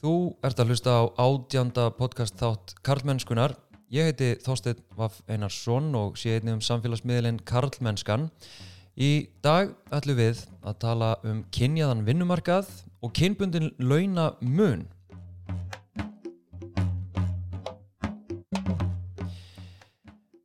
Þú ert að hlusta á ádjanda podcast þátt Karlmennskunar. Ég heiti Þorstein Vaff Einarsson og sé einnig um samfélagsmiðlinn Karlmennskan. Í dag ætlum við að tala um kynjaðan vinnumarkað og kynbundin launa mun.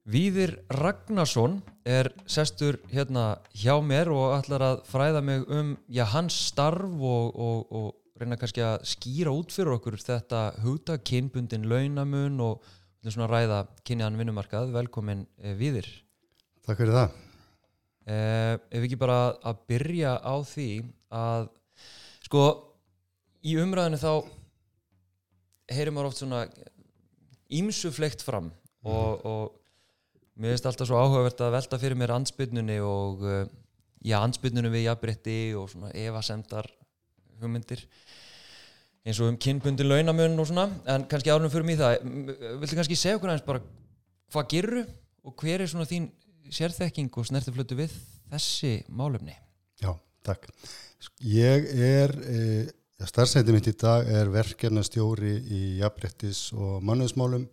Víðir Ragnarsson er sestur hérna hjá mér og ætlar að fræða mig um já, hans starf og, og, og reyna kannski að skýra út fyrir okkur þetta hugta, kynbundin launamun og svona ræða kynjaðan vinnumarkað. Velkomin eh, Víðir. Takk fyrir það. Eh, ef ekki bara að byrja á því að sko í umræðinu þá heyrir maður oft svona ímsuflegt fram og, og mér finnst alltaf svo áhugavert að velta fyrir mér ansbytnunni og uh, já, ansbytnunni við jafnbrytti og svona evasemdar hugmyndir eins og um kynbundin launamun og svona, en kannski árunum fyrir mig það viltu kannski segja okkur aðeins bara hvað gerur og hver er svona þín sérþekking og snertiflötu við þessi málumni? Já, takk. Ég er, e, starfsætið mitt í dag er verkefnastjóri í jafnbrettis og mannöðsmálum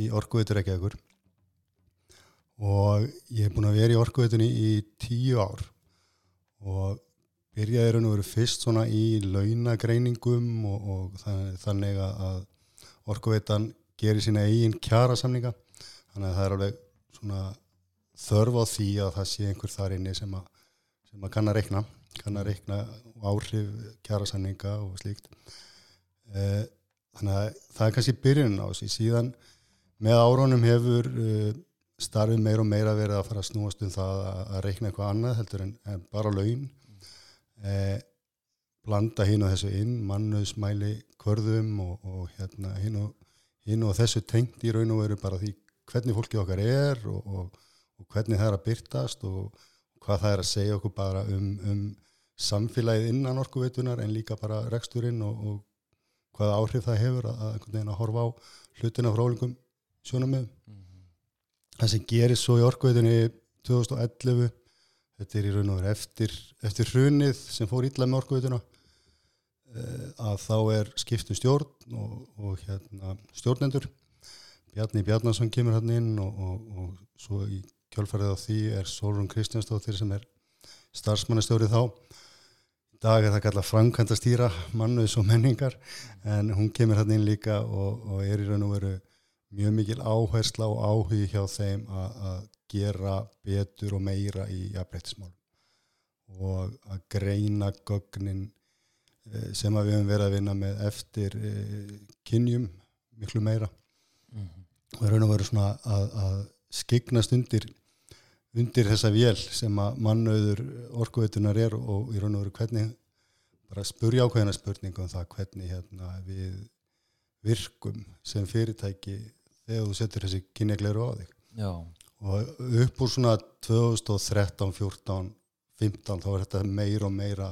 í Orkuvitur Reykjavíkur og ég hef búin að vera í orkuvitunni í tíu ár og byrjaði raun og veru fyrst svona í launagreiningum og, og þannig að orkuvitan gerir sína eigin kjara samninga þannig að það er alveg svona þörf á því að það sé einhver þar inni sem að, sem að kann að reikna kann að reikna áhrif kjara samninga og slíkt. Eh, þannig að það er kannski byrjun á þessi síðan með árónum hefur uh, starfið meir og meira verið að fara að snúast um það að, reikna eitthvað annað heldur en bara laun eh, blanda hinn og þessu inn mannuðsmæli kvörðum og, og hérna hinn og, hin og þessu tengt í raun og veru bara því hvernig fólkið okkar er og, og hvernig það er að byrtast og hvað það er að segja okkur bara um, um samfélagið innan orkuveitunar en líka bara reksturinn og hvaða áhrif það hefur að, að, að horfa á hlutina frá ólingum sjónum með mm það sem gerir svo í orkuveitunni 2011 þetta er í raun og verið eftir, eftir hrunið sem fór ítla með orkuveituna. Eh, að þá er skiptum stjórn og, og hérna, stjórnendur. Bjarni Bjarnason kemur hann inn og, og, og svo í kjálfarið á því er Solrún Kristjánsdóttir sem er starfsmannastjórið þá. Í dag er það kallað framkvæmt að stýra mannuðs og menningar en hún kemur hann inn líka og er í raun og veru mjög mikil áhersla og áhugi hjá þeim að gera betur og meira í jafnbreytismál og að greina gögnin eh, sem við hefum verið að vinna með eftir eh, kynjum miklu meira mm -hmm. og raun og verið svona að, að skiknast undir undir þessa vél sem að mannauður orkuveitunar er og í raun og veru hvernig bara spurja ákveðina spurningum um það hvernig hérna, við virkum sem fyrirtæki þegar þú setur þessi kynjagleiru á þig Já. Og upp úr svona 2013, 14, 15 þá er þetta meira og meira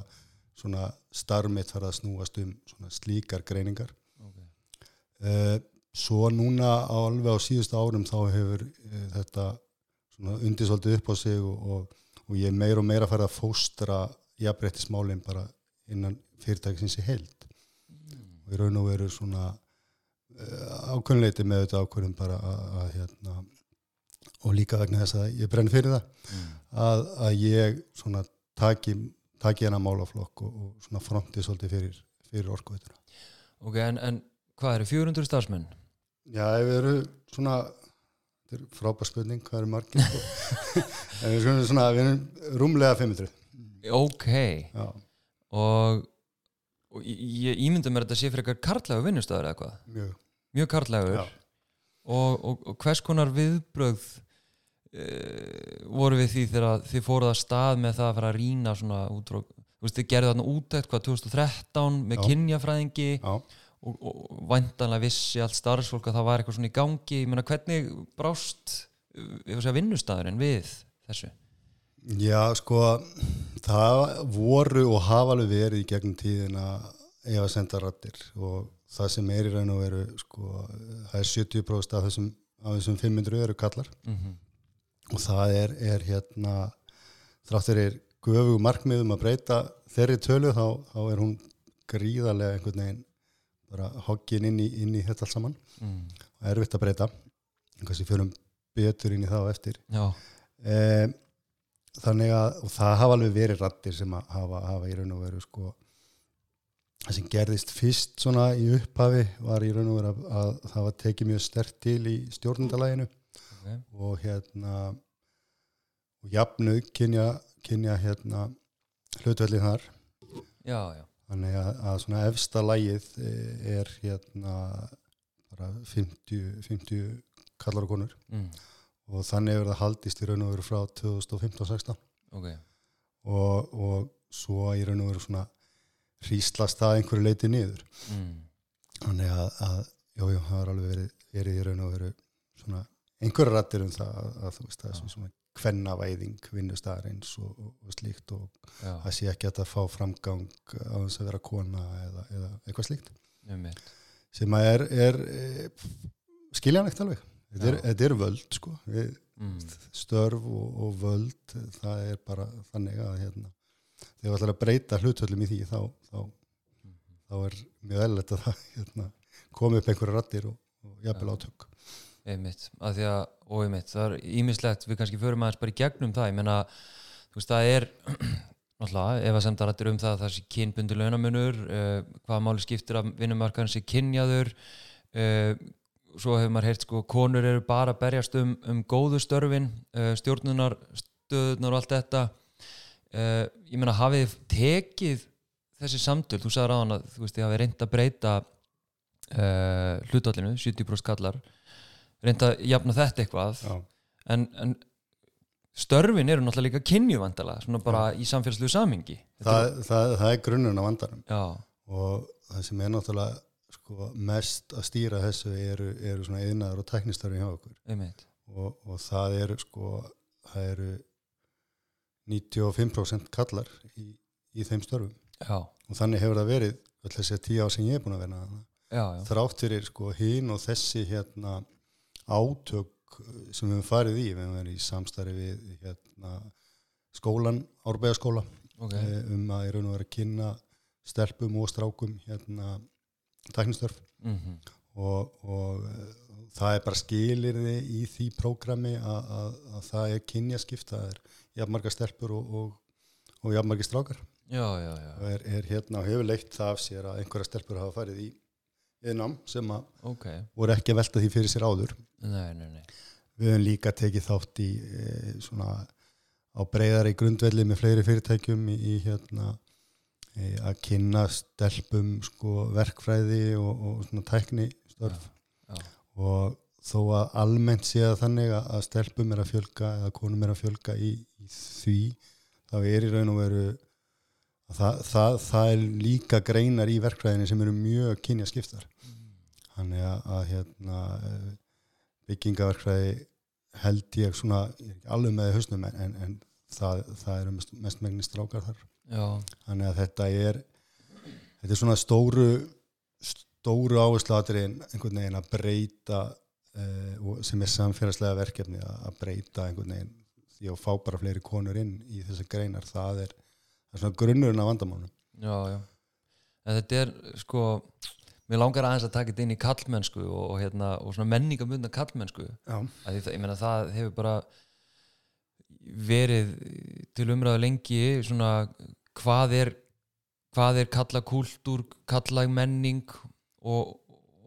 svona starmiðt farið að snúast um svona slíkar greiningar okay. uh, svo núna alveg á síðustu árum þá hefur uh, þetta svona undisvöldið upp á sig og, og, og ég er meira og meira farið að fóstra jafnbrettismálinn bara innan fyrirtækisins í held mm. og í raun og veru svona Eh, ákveðinleiti með þetta ákveðin bara að, að hérna og líka vegna þess að ég brenn fyrir það mm. að, að ég svona taki, taki hana málaflokk og, og svona fronti svolítið fyrir, fyrir orkuveituna. Ok, en, en hvað eru 400 starfsmenn? Já, við erum svona þetta er frábær spurning, hvað eru margir? En við erum svona við erum rúmlega 500 Ok. Já. og og ég ímynda mér að þetta sé fyrir eitthvað karlægu vinnustöður eða hvað Mjög. Mjög karlægur og, og, og hvers konar viðbröð voru við því þegar þið fóruð að stað með það að fara að rína svona út frá, þú veist þið gerðu þarna út eitthvað 2013 með kynjafræðingi og, og vantanlega vissi allt starfsfólk að það var eitthvað svona í gangi ég menna hvernig brást vinnustæðurinn við þessu? Já sko það voru og hafa alveg verið í gegnum tíðina ef að senda rattir og það sem er í raun og veru sko, það er 70% af þessum, af þessum 500 eru kallar mm -hmm. Og það er, er hérna þráttur er guðugu markmiðum að breyta þeirri tölu þá, þá er hún gríðarlega einhvern veginn bara hoggin inn í, inn í þetta allt saman. Mm. og erfitt að breyta. Kannski fyrir betur inn í það og eftir. E, þannig að og það hafa alveg verið rattir sem að hafa, hafa í raun og veru sko það sem gerðist fyrst svona í upphafi var í raun og veru að, að það var tekið mjög stert til í stjórnundalæginu ok, og hérna og jafnu kynja, kynja hérna hlutvellin þar. Já, já. Þannig að, að svona efsta lægið eh, er hérna bara 50, 50 kallar og konur. Mm. og þannig hefur það haldist í raun og veru frá 2015-16 ok, og, og svo í raun og veru svona hríslast það einhverju leiti niður. Mm. þannig að, að jú, jú, það har alveg verið, verið í raun og veru svona einhverju rættir um það að, að þú veist það er svona- svona kvennavæðing vinnustæðarins og, og, og slíkt og já, það sé ekki að það fá framgang á þess að vera kona eða, eða eitthvað slíkt. Mitt sem að er, er e, skiljanlegt alveg. Þetta er, þetta er völd sko. Við, mm. störf og, og völd það er bara þannig að hérna, þegar við ætlar að breyta hlutvöldum í því þá, þá, þá er mjög eðlilegt að það hérna, komi upp einhverja rattir og, og jafnvel átök einmitt, að því að, og einmitt það er ímislegt, við kannski förum aðeins bara í gegnum það ég menna, þú veist, það er náttúrulega, ef að semta rættir um það að það sé kynbundi launamunur uh, hvaða máli skiptir að vinnumarkaðan sé kynjaður uh, svo hefur maður heyrt sko, konur eru bara að berjast um, um góðu störfin uh, stjórnunar, stöðunar og allt þetta. Ég menna, hafið þið tekið þessi samtöl, þú sagði ráðan að þú veist, þið hafið reynd að breyta hlutallinu, 70% kallar reynd að jafna þetta eitthvað. Já, en, en störfin eru náttúrulega líka kynjuvandala svona bara í samfélagslegu samingi það, það, það er grunnun á vandanum. Já, og það sem er náttúrulega sko, mest að stýra þessu eru, eru svona yðnaður og tæknistörfi hjá okkur. Og, og það eru sko það eru 95% kallar í, í þeim störfum. Já, og þannig hefur það verið öll þessi tíu ár sem ég er búin að vera þarna. já, já, þrátt fyrir sko hinn og þessi hérna átök sem við höfum farið í. Við höfum verið í samstarfi við hérna skólan, árbæðaskóla ok. okay. um að í raun og vera að kynna stelpum og strákum hérna tæknistörf. Mm og, og eh, það er bara skilirði í því prógrami að, að, að það er kynjaskipt það er jafnmarga stelpur og, og, og jafnmargi strákar. Já, já, já, er, er hérna hefur leitt það af sér að einhverja stelpur hafa farið í innám sem að ok. voru ekki að velta því fyrir sér áður. Nei, nei, nei, við höfum líka tekið þátt í e, svona á breyðari grundvelli með fleiri fyrirtækjum í, í hérna e, að kynna stelpum sko verkfræði og, og svona tækni störf já, og þó að almennt sé að þannig að stelpum er að fjölga eða konum er að fjölga í, í því þá er í raun og veru það, það, það er líka greinar í verkfræðinni sem eru mjög kynja skiptar þannig að, að hérna eh, byggingaverkfræði held ég svona alveg með hausnum en, en, en það, það eru mest, mest megni strákar þar. Já, þannig að þetta er þetta er svona stóru stóru áherslatriðin einhvern veginn að breyta uh, sem er samfélagslega verkefni að, að breyta einhvern veginn því að fá bara fleiri konur inn í þessar greinar. Það er, það er svona grunnurinn af vandamálunum já, já. En þetta er sko mér langar aðeins að taka þetta inn í kallmennsku og, og, hérna, og svona menningamundna kallmennsku það, ég meina það hefur bara verið til umræðu lengi svona hvað er hvað er kalla kúltúr kalla menning og,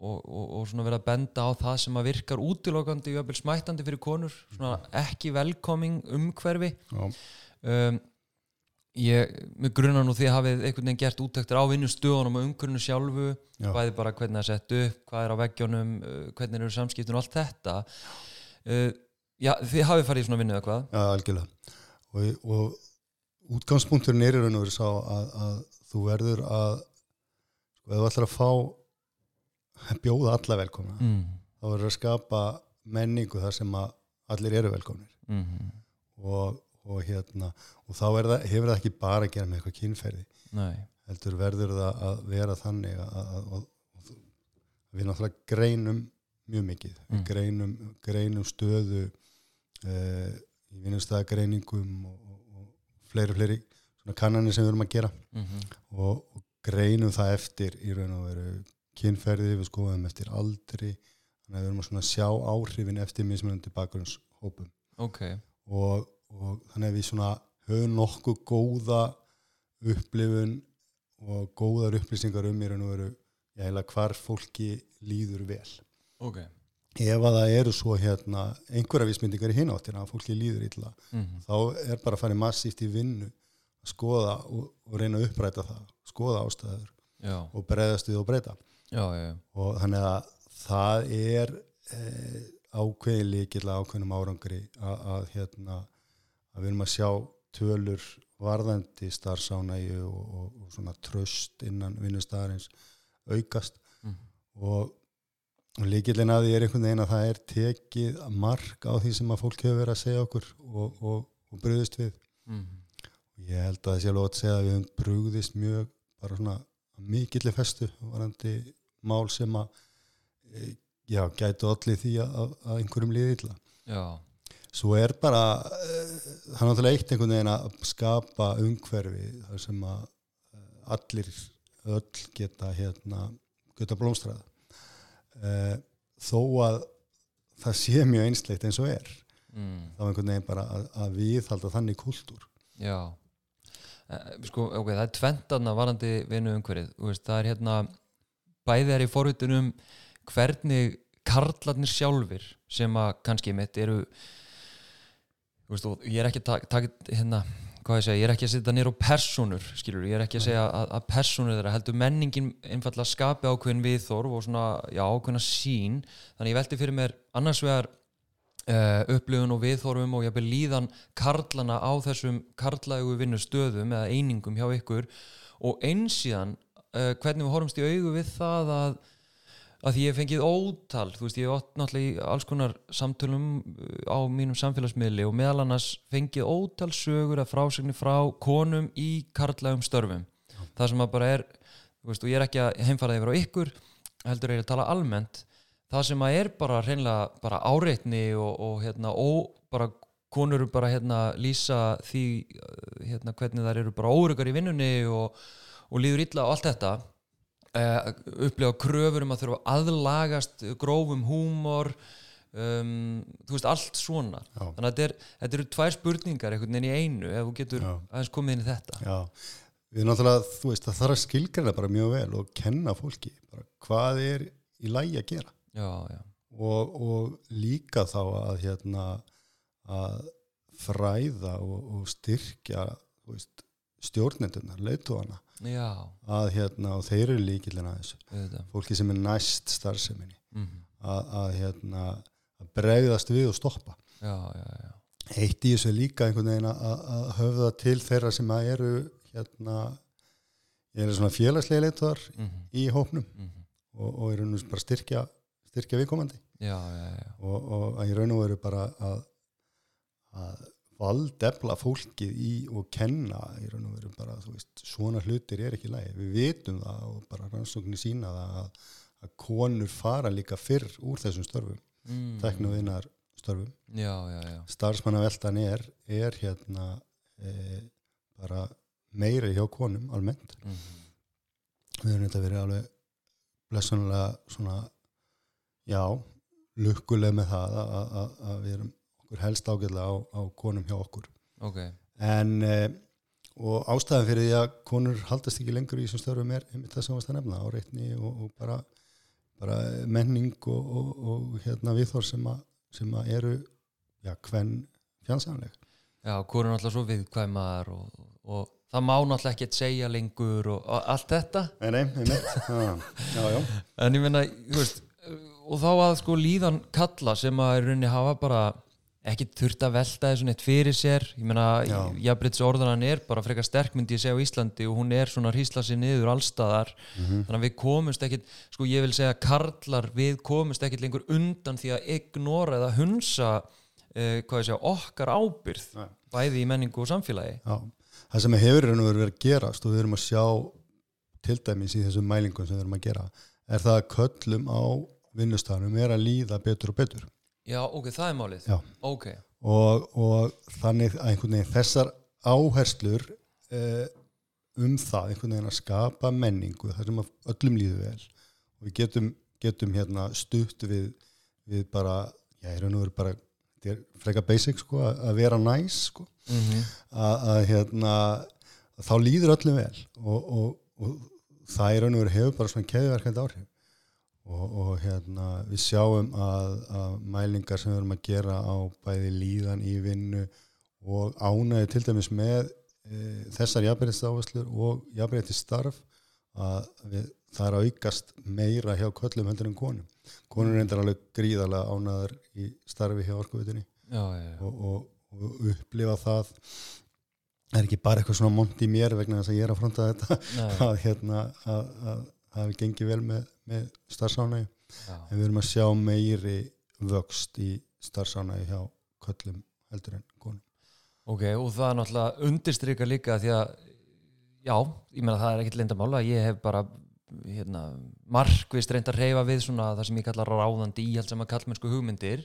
og, og, og svona verið að benda á það sem að virkar útilokandi og smættandi fyrir konur, svona ekki velkoming umhverfi. Um, ég, með grunna nú því að hafið einhvern veginn gert úttektir á vinnustöðunum og umhverfinu sjálfu Já. bæði bara hvernig það er sett upp, hvað er á veggjónum uh, hvernig eru samskiptin og allt þetta uh, já, þið hafið farið í svona vinnu eða hvað já algjörlega og, og útgangspunkturinn er í raun og veru sá að, að þú verður að sko, ef þú ætlar að fá bjóða alla velkomna mm. þá verður að skapa menningu þar sem að allir eru velkomnir Mm -hmm. og, og hérna og þá það, hefur það ekki bara að gera með eitthvað kynferði. Heldur verður það að vera þannig að, að, að, að við náttúrulega greinum mjög mikið. Mm. greinum, greinum stöðu uh, í vinnustæðagreiningum og, og, og fleiri fleiri kannanir sem við erum að gera. Mm -hmm. og, og greinum það eftir í raun og veru kynferði, við skoðum eftir aldri þannig að við erum að sjá áhrifin eftir mismunandi bakgrunnshópum ok, og, og þannig að við svona höfum nokkuð góða upplifun og góðar upplýsingar um raun og veru já, heila hvar fólki líður vel. Ok. Ef að það eru svo hérna einhverja vísmyndingar í hináttina að fólki líður illa mm þá er bara að fara massíft í vinnu að skoða og, og reyna að uppræta það skoða ástæður já, og breyðast við og breyta. Já, já, og þannig að það er eh, ákveðin líkil ákveðnum árangri að hérna að við erum að sjá tölur varðandi starfsánægju og, og, og svona tröst innan vinnustæðarins aukast. Mhm. og, og líkillin að því er einhvern veginn að það er tekið mark á því sem að fólk hefur verið að segja okkur og, og, og brugðist við. Mm ég held að það sé alveg að segja að við höfum brugðist mjög bara svona mikilli festu varandi mál sem að e, já, gætu allir því að, að, einhverjum líði illa. Já, svo er bara uh, það er náttúrulega eitt einhvern veginn að skapa umhverfi þar sem að uh, allir öll geta hérna geta blómstræða uh, þó að það sé mjög einslegt eins og er mm, þá einhvern veginn bara að, að viðhalda þannig kultúr. Já. Eh, sko, ok, það er tventarna varandi vinnu umhverfið, veist, það er hérna bæði er í forvitunum hvernig karlarnir sjálfir sem að kannski mitt eru veist, ég er ekki að taka tak, hérna, hvað ég segja, ég er ekki að setja nýra á personur, skilur, ég er ekki að segja að, að personur þeirra heldur menningin einfallega skapi ákveðin viðþorf og svona, já, ákveðina sín, þannig ég velti fyrir mér annars vegar uh, upplifun og viðþorfum og jafnvel líðan karlana á þessum karlægu vinnustöðum eða einingum hjá ykkur. Og einsíðan uh, hvernig við horfumst í augu við það að að ég hef fengið ótal þú veist ég hef átt náttúrulega í alls konar samtölum uh, á mínum samfélagsmiðli og meðal annars fengið ótal sögur að frásegni frá konum í karlægum störfum. Það sem að bara er þú veist og ég er ekki að heimfara yfir á ykkur heldur ég að tala almennt. Það sem að er bara hreinlega bara áreitni og, og hérna og bara konur bara hérna lýsa því uh, hérna hvernig þær eru bara óryggar í vinnunni og, og líður illa og allt þetta uh, upplifa kröfur um að þurfa að aðlagast grófum húmor um, þú veist allt svona. Já. þannig að þetta, er, þetta eru tvær spurningar einhvern veginn í einu ef þú getur Já. aðeins komið inn í þetta. Já, við náttúrulega, þú veist, það þarf að skilgreina bara mjög vel og kenna fólki bara hvað er í lægi að gera. Já, já, og, og líka þá að hérna að fræða og, og styrkja þú veist, stjórnendunar, leittóana já. að hérna, og þeir eru líkilina þessu, fólki sem er næst starfseminni, Mhm. að, að hérna að bregðast við og stoppa. Já, já, já, eitt í þessu líka einhvern veginn að, að höfða til þeirra sem að eru hérna ég er svona félagslega leittóðar Mhm, í hópnum mhm. og, og og veru bara styrkja styrkja viðkomandi. Og, og að í raun og veru bara að, að valdefla fólkið í og kenna í raun og veru bara þú veist, svona hlutir er ekki lægi, við vitum það og bara rannsóknir sína það að, að konur fara líka fyrr úr þessum störfum, Mm. teknu vinnar störfum, já, já, já, starfsmannaveltan er er hérna e, bara meiri hjá konum almennt, Mhm. við erum þetta verið alveg blessunlega svona já, lukkuleg með það að, að, að, að við erum okkur helst ágæðlega á, á konum hjá okkur. Ok. En e, og ástæðan fyrir því að konur haldast ekki lengur í þessum störfum er einmitt það sem varst að nefna áreitni og, og bara, bara menning og, og, og hérna viðþór sem, að, sem að eru já, hvern fjandsamleg. Já, hvor er náttúrulega svo viðkvæmar og, og það má náttúrulega ekkert segja lengur og, allt þetta. Nei, nei, einmitt. Já, já, já, en ég meina, þú veist og þá að sko líðan kalla sem að í rauninni hafa bara ekki þurft að velta þessu neitt fyrir sér ég meina, Já. jafnbreyts orðanan er bara frekar sterk myndi ég segja á Íslandi og hún er svona hrísla sér niður allstaðar Mhm. þannig að við komumst ekkit sko ég vil segja karlar við komumst ekkit lengur undan því að ignora eða hunsa eh, hvað ég segja, okkar ábyrð Nei. bæði í menningu og samfélagi já það sem hefur og veru verið að gerast og við erum að sjá til dæmis í þessum mælingum sem við erum að gera er það að köllum á vinnustafnum er að líða betur og betur Já, ok, það er málið. Já. Ok, og, og þannig að einhvern veginn þessar áherslur eh, um það einhvern veginn að skapa menningu þar sem öllum líður vel. Og við getum, getum hérna stutt við, við bara, já, ég raun og veru bara þetta er freka basic sko, að vera næs sko, mm að, að hérna að þá líður öllum vel. Og, og, og það í raun og veru hefur bara svona keðverkandi áhrif og, og hérna við sjáum að, að mælingar sem við erum að gera á bæði líðan í vinnu og ánæði til dæmis með e, þessar jafnbreytisáherslur og jafnbreytið starf að við, það er að aukast meira hjá köllum heldur en konum. Konur endur alveg gríðarlega ánæðar í starfi hjá já. og, og, og upplifa það er ekki bara eitthvað svona mont í mér vegna þess að ég er að fronta þetta að hérna að, að það hefur gengið vel með, með starfsánægi en við erum að sjá meiri vöxt í starfsánægi hjá köllum heldur en konum. Ok, og það er náttúrulega undirstrykka líka því að, já, ég meina það er ekkit lindamála, ég hef bara hérna, markvist reynd að reyfa við svona það sem ég kalla ráðandi íhald sem að kallmennsku hugmyndir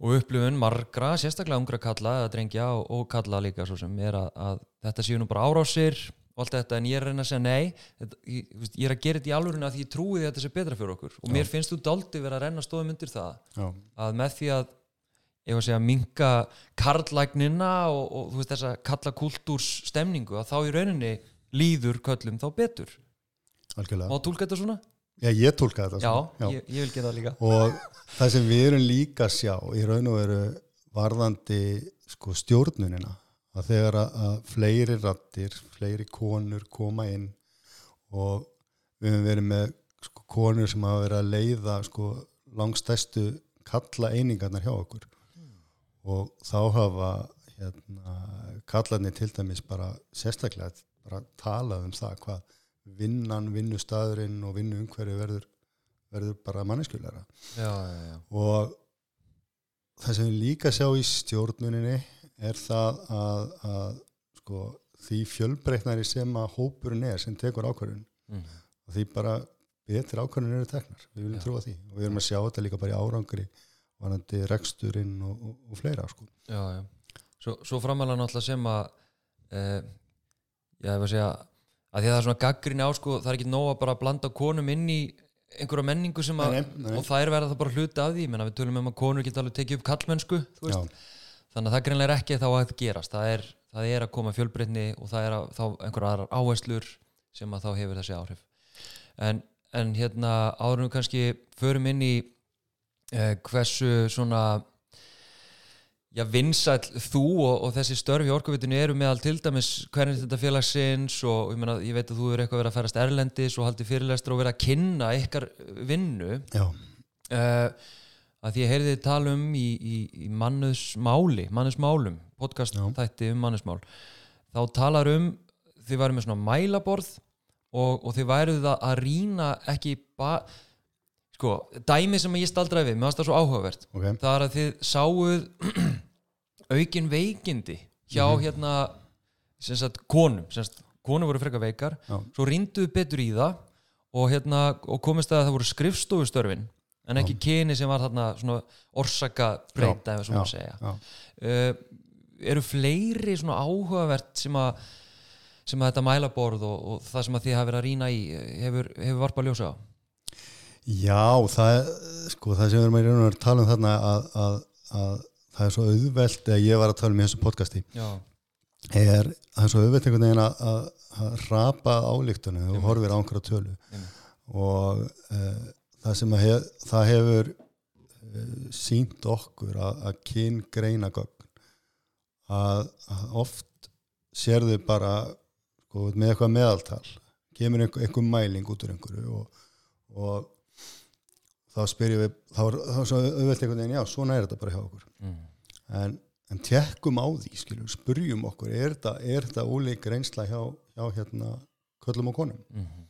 og upplifun margra, sérstaklega ungra kalla drengja og, og kalla líka svo sem er að, að þetta séu nú bara árásir og allt þetta en ég er að reyna að segja nei þetta, ég, ég er að gera þetta í alvörinu að því ég trúi því að þetta sé betra fyrir okkur. Og mér finnst þú daldi vera að renna stóðum undir það Já, að með því að ég var að segja minka karlægnina og, og þú veist þessa kalla kultúrs stemningu að þá í rauninni líður köllum þá betur. Algjörlega. Má tólka þetta svona? Já, ég tólka þetta Já, svona. Ég, ég vil gera það líka. Og það sem við erum líka að sjá í raun og veru varðandi sko, stjórnunina að þegar að, fleiri rattir, fleiri konur koma inn og við höfum verið með sko, konur sem hafa verið að leiða sko, langstæstu kalla einingarnar hjá okkur. Og þá hafa hérna, kallarnir til dæmis bara sérstaklega bara talað um það hvað vinnan, vinnustæðurinn og vinnu umhverju verður, verður bara já, og það sem við líka sjá í stjórnuninni er það að, að sko, því fjölbreytnari sem að hópurinn er sem tekur ákvörðun mm. og því bara betur ákvörðun eru teknar við viljum Já. trúa því og við erum að sjá þetta líka bara í árangri vanandi reksturinn og, og, og fleira sko. já, já. Svo, svo framalega náttúrulega sem að eh, já, ég var að segja að því að það er svona gaggrinni á sko, það er ekki nóg að bara blanda konum inn í einhverja menningu sem að Nei, nei, nei. og það er verið það bara hluti af því, menna við tölum um að konur geta alveg tekið upp kallmennsku þú veist, Já, þannig að það greinlega er ekki þá að gerast. Það er, það er að koma fjölbreytni og það er að, þá einhverja aðrar áherslur sem að þá hefur þessi áhrif. En, en hérna áðurum við kannski förum inn í eh, hversu svona já vinsæll þú og, og þessi störfi í orkuvitinu eru meðal til dæmis hvernig þetta félagsins og ég, meina, ég veit að þú eru eitthvað verið að ferast erlendis og haldi fyrirlestur og verið að kynna ykkar vinnu. Já, uh, að því ég heyrði tala um í, í, í mannusmáli mannusmálum, podcast þætti um mannusmál þá talar um þið væru með svona mælaborð og, og þið væruð það að rýna ekki bara sko, dæmi sem ég staldraði við, mér varst það svo áhugavert ok. það er að þið sáuð aukin veikindi hjá hérna sem sagt konum, sem sagt konum voru frekar veikar Já. svo rínduðu betur í það og hérna og komist að það voru skrifstofustörfin en ekki kyni sem var þarna svona orsaka breyta ef svo má segja. já. uh, eru fleiri svona áhugavert sem að sem að þetta mælaborð og, og það sem að þið hafa verið að rýna í hefur, hefur varpað ljósa á? Já, það, er- sko, það sem við erum að að tala um þarna að, að, að það er svo auðvelt eða ég var að tala um í þessu podcasti já, er, það er svo auðvelt einhvern veginn að, að, að rapa álíktunum og horfir á einhverja tölu. Einmitt. og uh, það sem hef, það hefur uh, sínt okkur að, að kyn greina gögn að, að oft sérðu bara sko, með eitthvað meðaltal kemur einhver, einhver mæling út úr einhverju og, og þá spyrjum við þá er þá svo auðvelt einhvern veginn, já, svona er þetta bara hjá okkur mm. en, en tekkum á því skilur, spurjum okkur, er þetta, ólík reynsla hjá, hjá hérna köllum og konum Mm.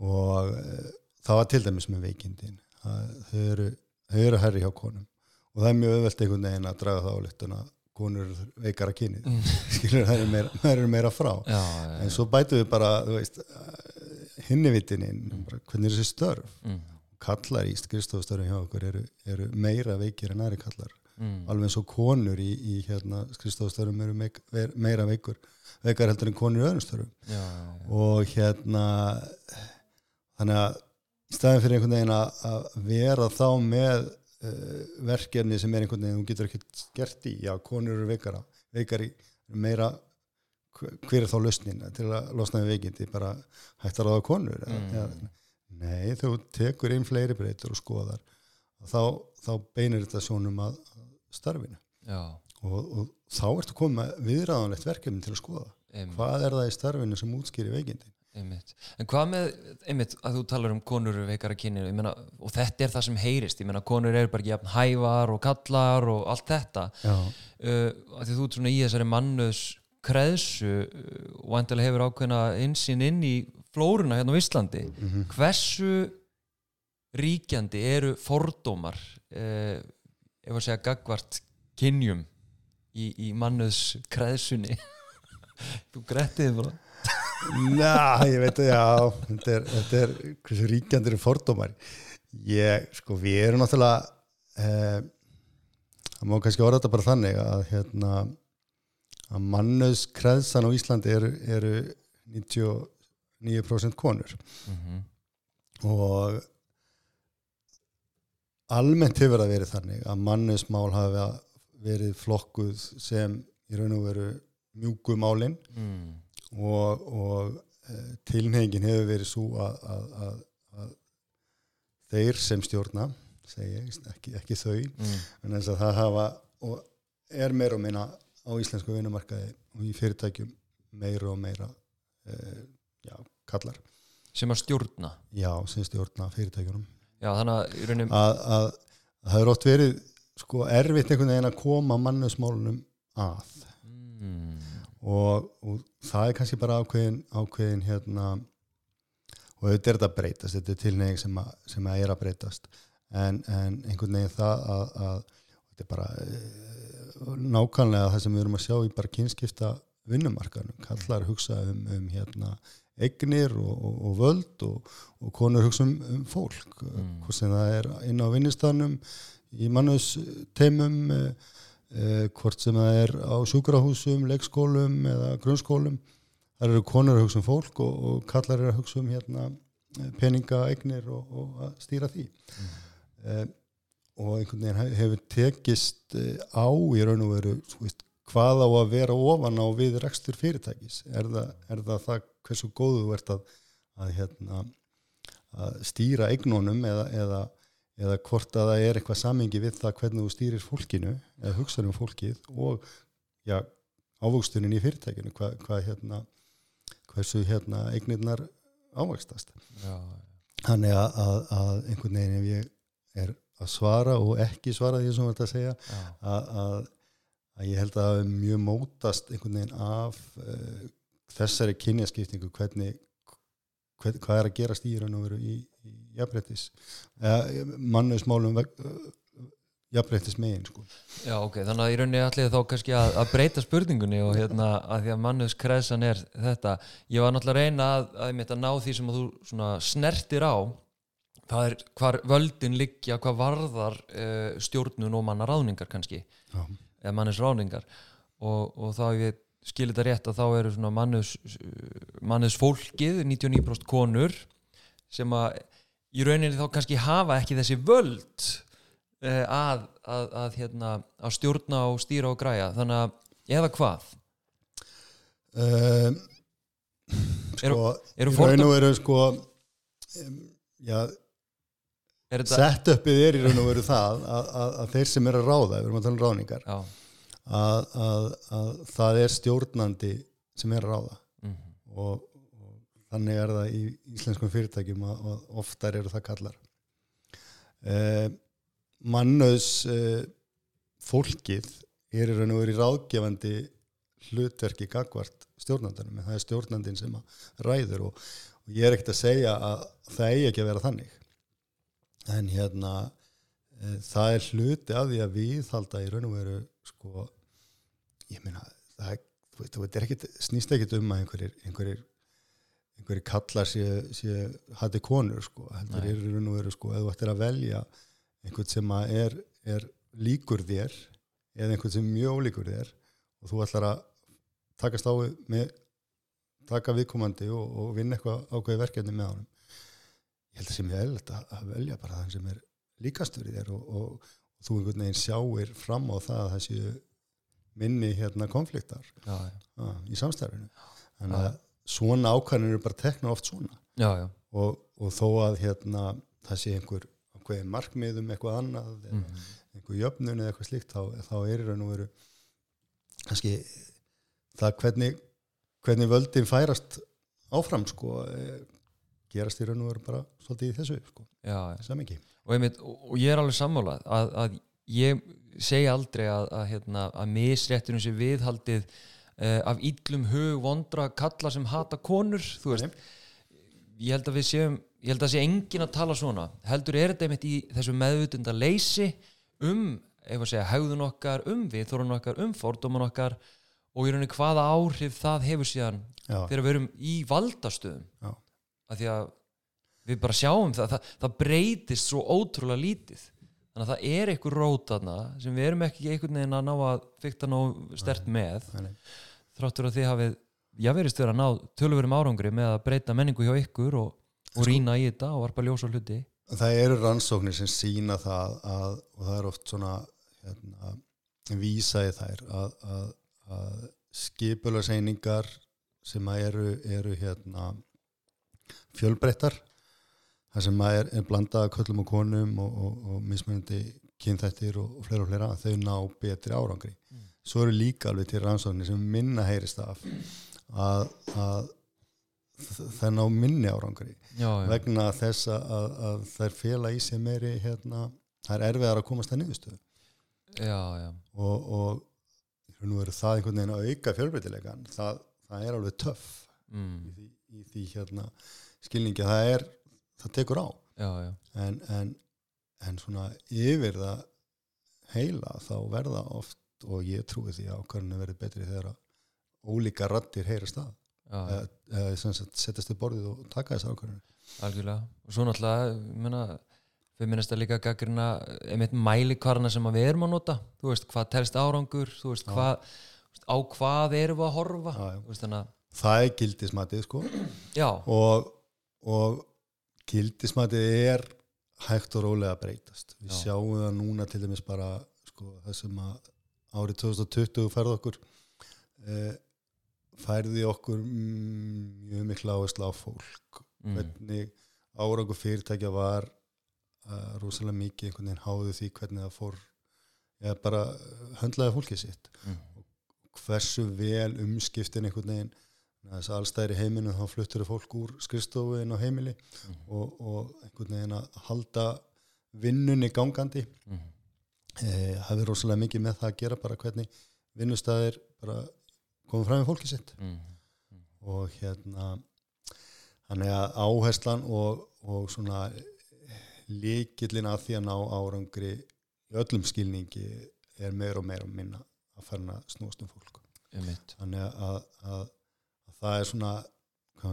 og e, það var til dæmis með veikindin. Að þau eru, þau eru herri hjá konum. Og það er mjög auðvelt einhvern veginn að draga það á lyktun að konur eru veikara kynið. Skilur, það eru meira, eru meira frá. Já, já, en svo bætum við bara, hinnivitininn, bara, hvernig er þessi störf? Mm. kallar í skrifstofustörfum hjá okkur eru, eru meira veikir en aðri kallar. Mm. alveg eins og konur í, í hérna, skrifstofustörfum eru meik, meira veikur veikar heldur en konur í öðrum störfum. Já. og hérna þannig að í staðin fyrir einhvern veginn að vera þá með uh, verkefni sem er einhvern veginn þú getur ekkert gert í, já, konur eru veikara veikari meira hver er þá lausnin? Til að losna við veikindi, bara hægt að ráða konur Mm. eða, nei, þú tekur inn fleiri breytur og skoðar þá, þá beinir þetta sjónum að starfinu. Og, og þá ertu komið viðræðanlegt verkefni til að skoða. Einmitt, hvað er það í starfinu sem útskýri veikindi einmitt. En hvað með, einmitt, að þú talar um konur veikara kynni, ég meina, og þetta er það sem heyrist, ég meina, konur eru bara ekki jafn hævar og kallar og allt þetta. Uh, að því þú ert svona í þessari mannus kreðsu uh, og endilega hefur ákveðna insýn inn í flóruna hérna á Íslandi. Mm hversu ríkjandi eru fordómar uh, ef að segja gagvart kynjum í, í mannus kreðsunni? Þú grettið bara Ná, ég veit að já, þetta er, þetta er hversu ríkjandur er fordómar. Ég, sko, við erum náttúrulega, eh, það má kannski orða þetta bara þannig að, hérna, að mannus kreðsan á Íslandi eru, eru 99% konur mm -hmm. og almennt hefur það verið þannig að mannusmál hafa verið flokkuð sem í raun og veru mjúkumálinn mm. Og, og uh, tilnefingin hefur verið svo að, að, að, að þeir sem stjórna segi ég, ekki, ekki þau Mm. en þess að það hafa og er meira og meina á íslensku vinnumarkaði og í fyrirtækjum meira og meira uh, já, kallar sem að stjórna já, sem stjórna fyrirtækjunum já þannig að í rauninni að, að, að það er oft verið sko erfitt einhvern veginn að koma mannusmálunum að mm. Og, og það er kannski bara ákveðin, ákveðin hérna og auðvitað er þetta að breytast, þetta er tilneying sem, sem að er að breytast en, en einhvern veginn það að, að þetta er bara e, nákvæmlega það sem við erum að sjá í bara kynskipta vinnumarkanum, kallar hugsa um, um hérna eignir og, og, og völd og, og konur hugsa um, um fólk, Mm. hvort sem það er inn á vinnistanum, í mannus teimum eh, hvort sem það er á sjúkrahúsum, leikskólum eða grunnskólum þar eru konur að hugsa um fólk og, og kallar eru að hugsa um hérna, eh, peninga, eignir og, og að stýra því mm. og einhvern veginn hef- hefur tekist eh, á í raun og veru veist, hvað á að vera ofan á við rekstur fyrirtækis er það, er það það hversu góðu þú ert að, að, hérna, að stýra eignunum eða, eða eða hvort að það er eitthvað samingi við það hvernig þú stýrir fólkinu eða hugsaður um fólkið og já, ávöxtunin í fyrirtækinu hvað, hvað hérna hversu hérna eignirnar ávöxtast þannig að, að, að einhvern veginn ef ég er að svara og ekki svara því sem þú ert að segja að, að, að ég held að mjög mótast einhvern veginn af uh, þessari kynjaskiptingu hvernig hvern, hvað er að gerast í raun og veru í, í jafnbrettis uh, mannusmálum uh, jafnbrettis megin sko. já, ok, þannig að í rauninni allir þá kannski að, að breyta spurningunni og hérna að því að mannus kreðsan er þetta ég var náttúrulega að reyna að, að, að, ná því sem að þú snertir á það er hvar völdin liggja hvað varðar uh, stjórnun og manna ráðningar kannski Já. eða mannis ráðningar og, og þá ég skilir þetta rétt að þá eru svona mannus, mannus fólkið 99% konur sem að í rauninni þá kannski hafa ekki þessi völd uh, að, að, að, hérna, að stjórna og stýra og græja. Þannig að eða hvað? Um, sko eru í raun og veru sko um, já, er þetta setupið er í raun og veru það að, að, að þeir sem eru að ráða, við erum að tala um ráðningar já, að, að, að það er stjórnandi sem er að ráða. Mm, og, og þannig er það í íslenskum fyrirtækjum að, að oftar eru það kallar. Eh, mannöðs eh, fólkið er í raun og veru í ráðgefandi hlutverki gagvart stjórnandanum en það er stjórnandin sem ræður og, og ég er ekkert að segja að það eigi ekki að vera þannig. En hérna e, það er hluti af því að viðhalda í raun og veru sko, ég meina það þú veit, er ekkit, snýst ekkit um að einhverjir, einhverjir einhverjir kallar sé, hætti konur sko, heldur Nei. er í raun og veru sko, ef þú ættir að velja einhvern sem er, er líkur þér eða einhvern sem er mjög ólíkur þér og þú ætlar að takast á með taka viðkomandi og, og vinna eitthvað ákveði verkefni með honum. Ég held að sem ég eðlert að, að velja bara þann sem er líkastur í þér og, og, og þú einhvern veginn sjáir fram á það að það séu minni hérna konfliktar já, á, í samstæðinu þannig að svona ákvæðin eru bara tekna oft svona já, já. og, og þó að hérna það sé einhver ákveðin markmið um eitthvað annað eða Mhm. einhver jöfnun eða eitthvað slíkt þá, þá er raun og veru kannski það hvernig, hvernig völdin færast áfram sko eh, gerast í raun og veru bara svolítið í þessu sko, já, samengi og, einmitt, og, ég er alveg sammálað að, að ég segi aldrei að, að, hérna, að misréttunum sé viðhaldið uh, af íllum hug vondra kalla sem hata konur þú veist, ég held að við séum ég held að sé engin að tala svona. Heldur er þetta einmitt í þessu meðvutunda leysi um, ef að segja hegðun okkar, um viðþórun okkar, um fordóman okkar og í rauninni hvaða áhrif það hefur síðan Já, þegar við erum í valdastöðum. Já. af því að við bara sjáum það, það, það breytist svo ótrúlega lítið. Þannig að það er einhver rót þarna sem við erum ekki einhvern veginn að ná að fykta ná stert með. Nei, nei. Þráttur að þið hafið já verist verið að ná tölverum árangri með að breyta menningu hjá ykkur og, og rýna í þetta og varpa ljós á hluti. Það eru rannsóknir sem sína það að, og það er oft svona hérna, vísa í þær að, að, að skipularseiningar sem eru, eru hérna, fjölbreyttar það sem er, er blandað af köllum og konum og, og, og mismunandi kynþættir og, og fleira og fleira að þau ná betri árangri svo eru líka alveg til rannsóknir sem minna heyrist af að, að það ná minni árangri. Já, já, vegna þess að, að, þær fela í sig meiri hérna, það er erfiðar að komast að niðurstöðu. Já, og, og og veru það einhvern veginn að auka fjölbreytilegan það, það er alveg töff mm, í því, í því hérna, skilningi það er, það tekur á. En, en, en svona yfir það heila þá verða oft og ég trúi því að ákvarðinu verið betri þegar að ólíka rattir heyra stað já, já. eða, setjast í borðið og taka þess ákvarðinu algjörlega. Og svo náttúrulega ég meina, feminista líka gaggrina einmitt mælikvarna sem að við erum að nota. Þú veist, hvað telst árangur þú veist, veist, á hvað erum við að horfa? Já, já. Veist, að það er gildismatið sko. Og, og gildismatið er hægt og rólega að breytast. Við Já. sjáum það núna til dæmis bara sko, það sem að árið 2020 færði okkur eh, færði okkur mm, mjög mikla áherslu á fólk. Mm, hvernig árangur fyrirtækja var uh, rosalega mikið einhvern veginn háði því hvernig það fór eða bara eh, höndlaði fólkið sitt. Mm, hversu vel umskiptin einhvern veginn þess að allstæðir í heiminu þá fluttur fólk úr skrifstofu inn á heimili Mhm. og, og einhvern veginn að halda vinnunni gangandi. Mm, e, hafi rosalega mikið með það að gera bara hvernig vinnustæðir bara komið fram með fólkið sitt. Mm, og hérna þannig að áherslan og, og svona líkillin að því að ná árangri í öllum skilningi er meir og meir og minna að fara að snúast um fólk. Þannig að, að, að, að það er svona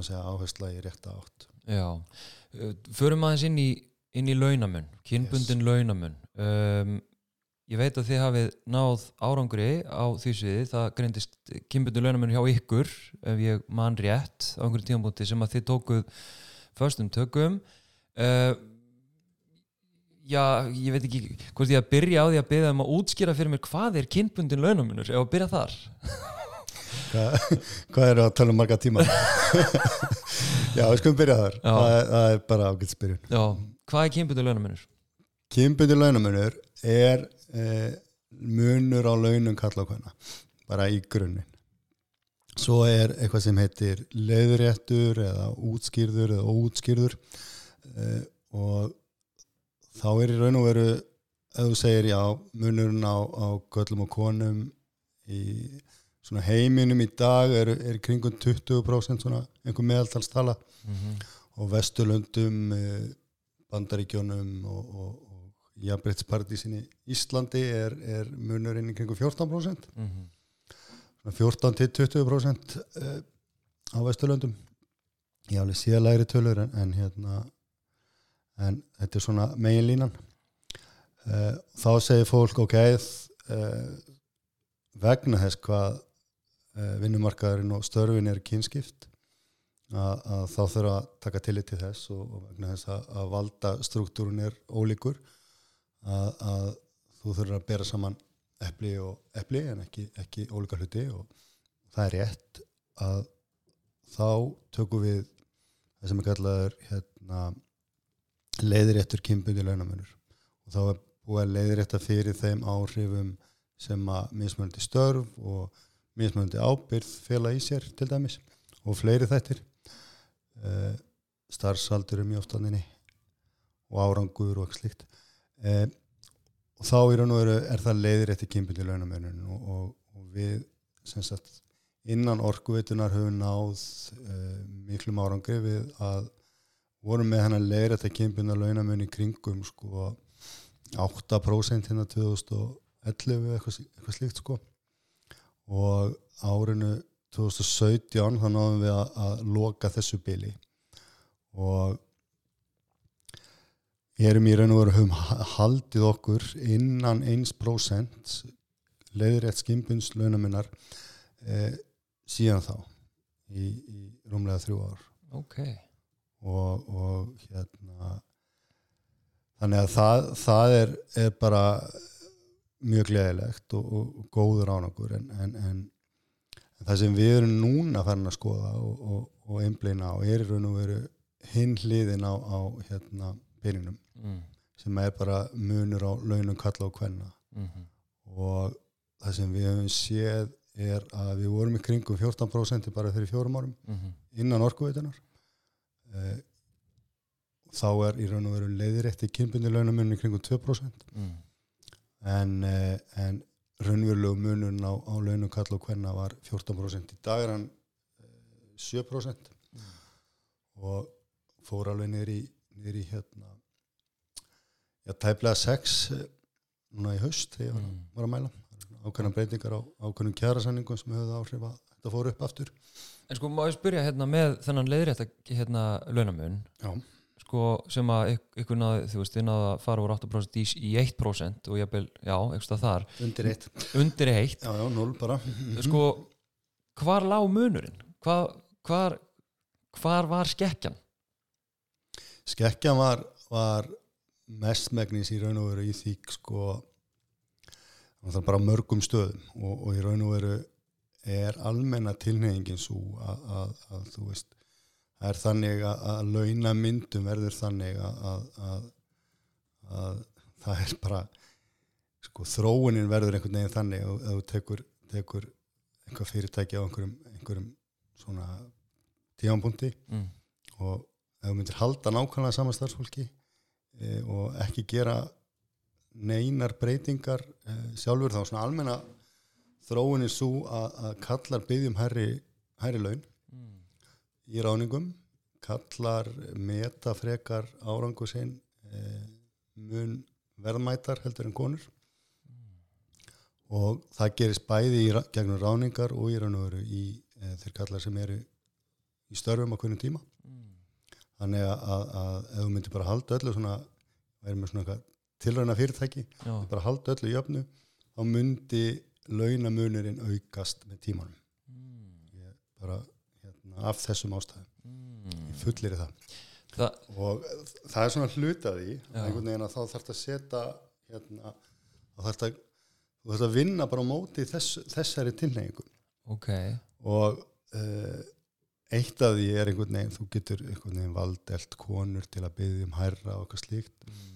segja, áhersla í rétta átt. Já, Uh, förum aðeins inn í inn í launamun, kynbundin launamun. Um, ég veit að þið hafið náð árangri á því sviði, það greindist kynbundin launamun hjá ykkur ef ég man rétt á einhverjum tímabúti sem að þið tókuð förstum tökum. Uh, já, ég veit ekki hvort ég að byrja á því að byrja um að útskýra fyrir mér hvað er kynbundin launamunur ef að byrja þar. Hvað, hvað eru að tala um marga tíma já, við skulum byrja þar. Það, það er bara ágætt spyrjun hvað er kynbundin launamunur? kynbundi launamunur er eh, munur á launum kalla og hvenna bara í grunninn. Svo er eitthvað sem heitir leiðréttur eða útskýrður eða óútskýrður eh, og þá er í raun og veru ef þú segir já, munurinn á, á göllum og konum í svona heiminum í dag er, er kringum 20% svona einhver meðaltalstala. Mm og vesturlöndum eh, bandaríkjónum og, og jafnbrettspartísinni Íslandi er, er munurinn í kringum 14% -hmm. svona 14 til 20% eh, á vesturlöndum. Ég alveg sé læri tölur en, en hérna en þetta er svona meginlínan. Uh, þá segir fólk ok uh, vegna þess hvað uh, vinnumarkaðurinn og störfin er kynskipt að, að þá þurfa að taka tillit til þess og, og vegna þess að, að valda struktúrun er ólíkur að, að þú þurfa að bera saman epli og epli en ekki, ekki ólíka hluti og það er rétt að þá tökum við það sem er kallaður hérna, leiðiréttur kynbundi launamönur og þá er búið að leiðirétta fyrir þeim áhrifum sem að mismunandi störf og mismunandi ábyrð fela í sér til dæmis og fleiri þettir uh, starfsaldur um mjóftaninni og árangur og slíkt uh, og þá í raun og veru er það leiðirétti kynbundi launamönun og, og, og við sem sagt innan orkuveitunar höfum náð uh, miklum árangri við að vorum með hennar leir þetta kempina launamun í kringum sko 8% hérna 2011 eitthvað, eitthvað slíkt sko. Og árinu 2017 þá náðum við að, að loka þessu bili. Og erum í raun og veru höfum haldið okkur innan 1% leiðrétt skimpuns launamunnar eh, síðan þá í, í rúmlega þrjú ár. Ok. Og, og hérna þannig að það, það er, er bara mjög gleðilegt og, og, og góður ánagur en, en, en, en það sem við erum núna farin að skoða og einbleina og er í raun og veru hinn hliðin á, á hérna peningnum mm. sem er bara munur á launum kalla og hvenna Mm -hmm. og það sem við hefum séð er að við vorum í kringum 14% bara fyrir fjórum árum Mm -hmm. innan orkuveitunar eh, þá er í raun og veru leiðirétti kynbunni launamunni kringum 2% mm. en, eh, en raunverulegu munun á, á launum kall og hvenna var 14% í dag er hann eh, 7% Mm. og fór alveg í hérna já, tæplega 6 eh, núna í haust þegar ég var, Mm. að mæla ákveðna breytingar á ákveðnum kjærasanningum sem hefur áhrif að þetta fór upp aftur En sko, má ég spyrja hérna með þennan leiðrétta hérna launamun Já. sko, sem að yk- ykkur náði, þú veist, þið náðu að fara úr 8% í, í 1% og ég bel, já, eitthvað þar, undir eitt undir eitt já, já, 0 bara sko, hvar lág munurinn? Hvar, hvar, hvar var skekkjan? Skekkjan var, var mestmegnis í raun og veru í því sko það er bara mörgum stöðum og, og í raun og veru er almenna tilnefingin svo að, að, að þú veist það er þannig að, að launa myndum verður þannig að, að, að það er bara sko þróunin verður einhvern veginn þannig að þú tekur, tekur einhver fyrirtæki á einhverjum, einhverjum svona tímanpunti Mm. og ef þú myndir halda nákvæmlega saman starfsfólki e, og ekki gera neinar breytingar e, sjálfur þá svona almenna þróunin svo að, að kallar byggjum herri, herri laun Mm. í ráningum kallar meta frekar árangu sinn e, mun verðmætar heldur en konur og það gerist bæði í, gegnum ráningar og í raun og veru í þeir kallar sem eru í störfum á hvernig tíma Mm. Þannig að, að, ef þú myndir bara halda öllu svona, verður með svona eitthvað tilræna fyrirtæki, bara halda öllu í jöfnu, þá myndi launamunurinn aukast með tímanum mm. ég bara hérna, af þessum ástæðum Mm. ég fullir það Það, og það er svona hluta því Já. einhvern veginn að þá þarf að setja hérna, þá þarf að þú þarf að vinna bara á móti þess, þessari tilneyingu ok og uh, eitt af því er einhvern veginn þú getur einhvern veginn valdelt konur til að byggja um hærra og eitthvað slíkt mm.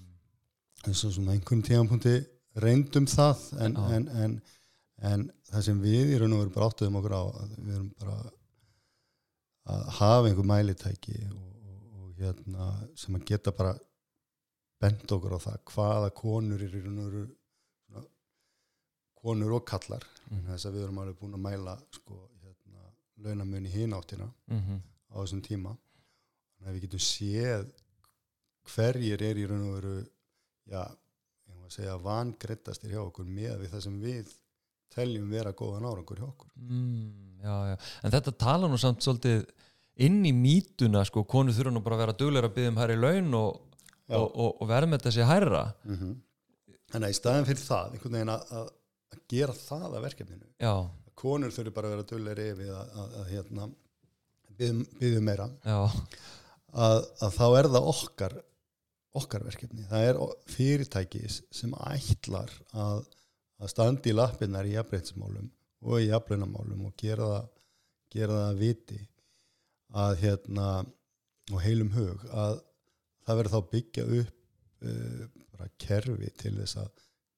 eins og svona einhvern tíðanpunkti reyndum það en, en, en, en það sem við í raun og veru bara áttuðum okkur á við erum bara að hafa einhver mælitæki og, og, og hérna sem að geta bara bent okkur á það hvaða konur er í raun og veru konur og kallar Mm. þess að við erum alveg búin að mæla sko, launamun í hináttina Mm á þessum tíma. Þannig að við getum séð hverjir er í raun og veru já, ég að segja vangrettastir hjá okkur með við það sem við teljum vera góðan árangur hjá okkur. Mm, já, já. En þetta tala nú samt svolítið inn í mítuna sko, konur þurfa nú bara að vera duglegur að byggja um hærri laun og, og, og, og verða með þessi hærra. Mm þannig að í staðin fyrir það einhvern veginn að, að gera það að verkefninu Já, konur þurfi bara að vera dulleri við að, að, að hérna, byggðum meira. Að, að þá er það okkar okkar verkefni, það er fyrirtæki sem ætlar að, að standi í lappinnar í jafnbreytismálum og í jafnlaunamálum og gera það, gera það að viti að hérna og heilum hug að það verður þá byggja upp uh, bara kerfi til þess að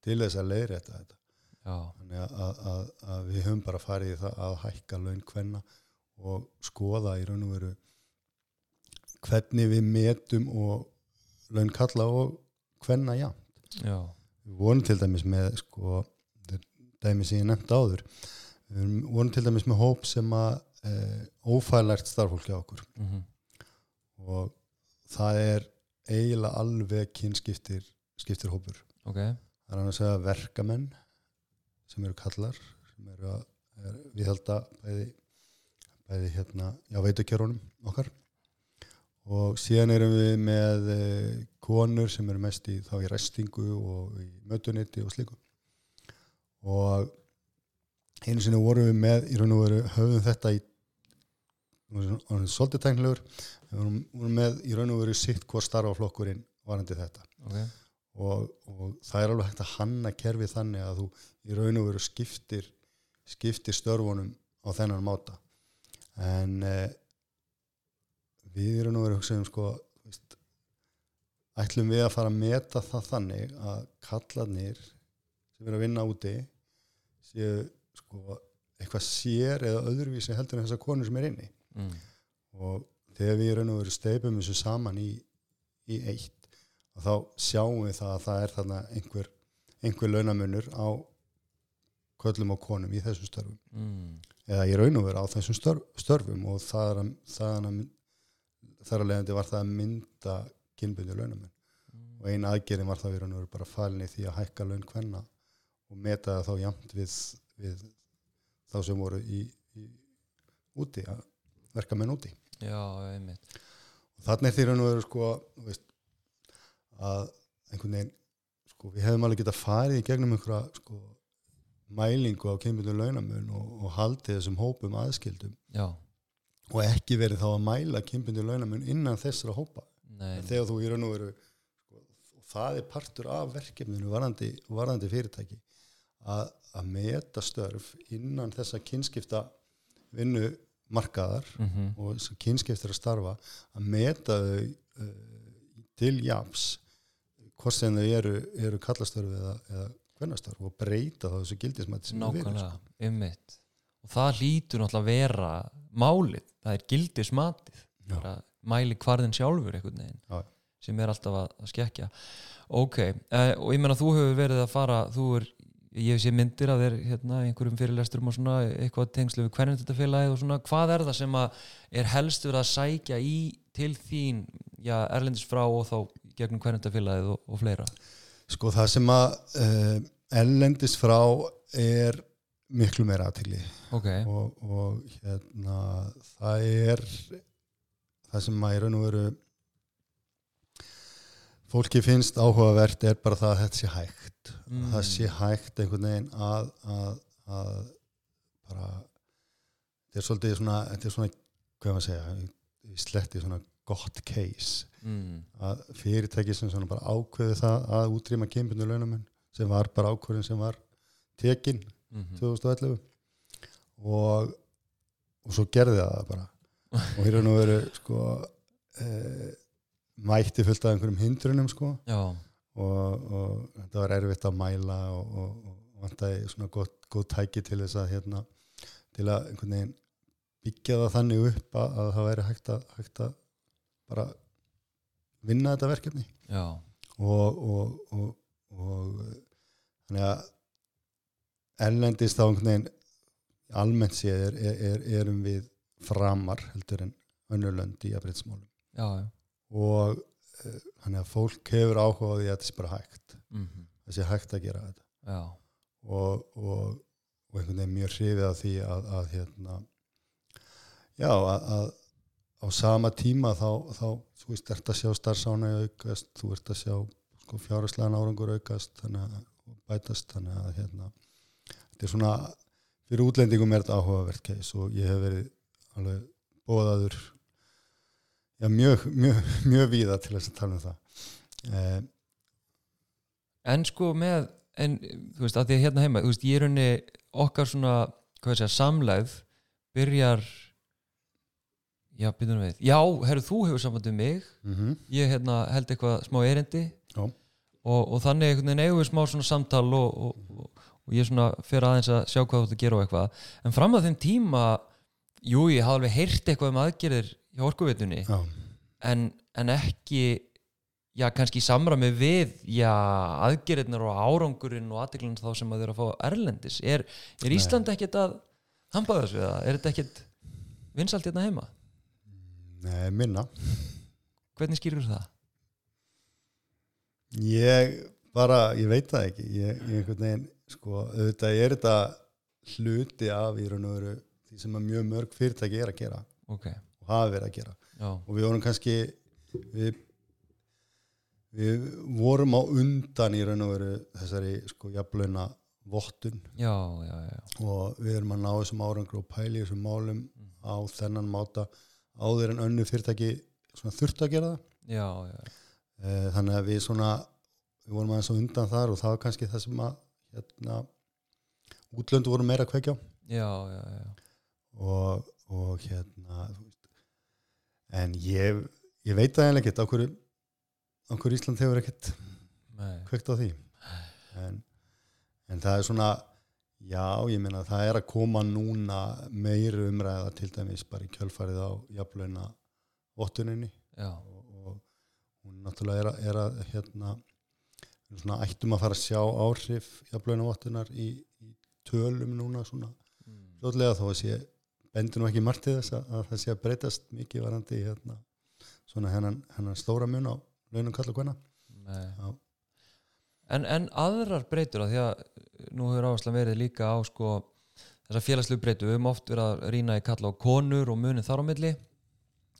til þess að leiðrétta þetta þannig að, að, að, að við höfum bara farið í það að hækka laun hvenna og skoða í raun og veru hvernig við metum og laun kalla og hvenna já já, við vorum til dæmis með sko, dæmis ég nefndi áður við vorum til dæmis með hóp sem að e, ófælært starfólki á okkur. Mhm, og það er eiginlega alveg kynskiptir skiptir hópur. Ok, það er að segja verkamenn sem eru kallar sem eru að er, við halda bæði, bæði hérna, já veitukjörunum okkar. Og síðan erum við með e, konur sem eru mest í þá í restingu og í mötuniti og slíku. Og einu sinni vorum við með í raun og veru höfum þetta í svolítið tæknilegur við vorum með í raun og veru sitt hvort starfaflokkurinn varandi þetta. Ok og, og það er alveg hægt að hanna kerfi þannig að þú í raun og veru skiptir skiptir störfunum á þennan máta. En eh, við í raun og veru hugsaðum sko veist, ætlum við að fara að meta það þannig að kallarnir sem eru að vinna úti séu sko eitthvað sér eða öðruvísi heldur en þessar konur sem er inni. Mm, og þegar við í raun og veru steipum þessu saman í, í eitt og þá sjáum við það að það er þarna einhver, einhver launamunur á köllum og konum í þessum störfum. Mm, eða í raun og veru á þessum störf, störfum og það er að, það er að þar að leiðandi var það að mynda kynbundu launamun mm, og eina aðgerðin var það og veru bara falin í því að hækka laun hvenna og meta það þá jæmt við, við þá sem voru í, í úti, að verka menn úti. Já, einmitt. Og þannig er því raun og veru sko veist, að einhvern veginn sko, við hefðum alveg getað farið í gegnum einhverja sko, mælingu á kynbundum launamun og, og haldið þessum hópum aðskildum já, og ekki verið þá að mæla kynbundum launamun innan þessara hópa. Þegar þú í raun og veru sko, og það er partur af verkefninu varandi, varandi fyrirtæki að, að meta störf innan þessa kynskipta vinnu markaðar mhm, og sem kynskiptir að starfa að meta þau uh, til jafs hvort sem þau eru, eru kallastörf eða, eða hvernastörf og breyta þá þessu gildismætti sem við nákvæmlega, sko. einmitt. Og það hlýtur náttúrulega að vera málið, það er bara mæli hvarðin sjálfur einhvern veginn Já. sem er alltaf að, að skekja ok, uh, og ég meina þú hefur verið að fara þú er, ég sé myndir af þér hérna, einhverjum fyrirlesturum og svona eitthvað tengslu við hvernig þetta félagið og svona. Hvað er það sem að er helst verið að sækja í til þín, já, erlendis frá og þá gegnum hvernig þetta félagið og, og fleira? Sko það sem að uh, ellendis frá er miklu meira aðtili ok, og, og hérna það er það sem að í raun og veru fólki finnst áhugavert er bara það að þetta sé hægt. Mm. það sé hægt einhvern veginn að, að, að bara þetta er svolítið svona, þetta er svona hvað maður að segja, sletti svona gott case. Mm, að fyrirtæki sem svona bara ákveði það að útrýma kynbundu launamun sem var bara ákveðin sem var tekin mm 2011 og, og svo gerði það bara. Og hér er nú verið sko e, mætti fullt af einhverjum hindrunum sko. Og, og þetta var erfitt að mæla og, og, og vantaði svona gott, gott tæki til þess að hérna, til að einhvern veginn byggja það þannig upp að, að það væri hægt að, hægt að bara vinna þetta verkefni. Og, og, og, og þannig að erlendist þá einhvern veginn almennt séð er, er, er, erum við framar heldur en önnurlönd í afbreytsmálum og uh, þannig að fólk hefur áhuga á því að þetta sé bara hægt. Mm það sé hægt að gera þetta. Já. og, og, og einhvern veginn mjög hrifið af því að, að hérna já að, að á sama tíma þá, þá þú veist, ert að sjá starfsána aukast, þú ert að sjá sko, fjárhagslegan árangur aukast þannig að bætast þannig að hérna, þetta er svona fyrir útlendingum er þetta áhugavert case og ég hef verið alveg bóðaður já, mjög, mjög, mjög víða til þess að tala um það. Eh, En sko með, en þú veist, að því að hérna heima, þú veist, ég er unni okkar svona, hvað sé að samlæð byrjar já, byrjum við, já, herru, þú hefur samband um mig, mm ég hérna held eitthvað smá erindi. Og, og þannig einhvern veginn eigum við smá svona samtal og, og, og, ég svona fer aðeins að sjá hvað þú ert að gera og eitthvað, en fram að þeim tíma jú, ég hafði alveg heyrt eitthvað um aðgerðir hjá orkuvitunni en, en ekki já, kannski í samræmi við já, aðgerðirnar og árangurinn og aðdeglinn þá sem að þeir að fá erlendis. Er, er. Ísland ekkert að hampa þessu eða er þetta ekkert vinsalt hérna heima? Nei, minna. Hvernig skýrur það? ég bara, ég veit það ekki. Ég, ég einhvern veginn, sko auðvitað er þetta hluti af í raun og veru því sem að mjög mörg fyrirtæki er að gera Ok, og hafa verið að gera. Já, og við vorum kannski við, við vorum á undan í raun og veru þessari sko jafnlauna vottun. Já, já, og við erum að ná þessum árangur og pæli þessum málum á þennan máta áður en önnu fyrirtæki þurft að gera það. Já, já, Eh, þannig að við svona við vorum aðeins á undan þar og það var kannski það sem að hérna, útlöndu voru meira að kveikja já, og, og hérna en ég ég veit það eiginlega ekkert á hverju á hverju Ísland hefur ekkert kveikt á því. En, en það er svona já, ég meina það er að koma núna meiri umræða til dæmis bara í kjölfarið á jafnlauna vottuninni og, og hún náttúrulega er að, er að hérna, svona ættum að fara að sjá áhrif jafnlaunavottunar í, í tölum núna svona mm. fljótlega þó að sé bendur nú ekki margt til þess að, að það sé að breytast mikið varandi hérna, svona hennan, hennan stóra mun á launum kalla hvenna Nei. En, en aðrar breytur að því að nú hefur áherslan verið líka á sko þessar félagslegu breytu, við höfum oft verið að rýna í kalla á konur og munin þar á milli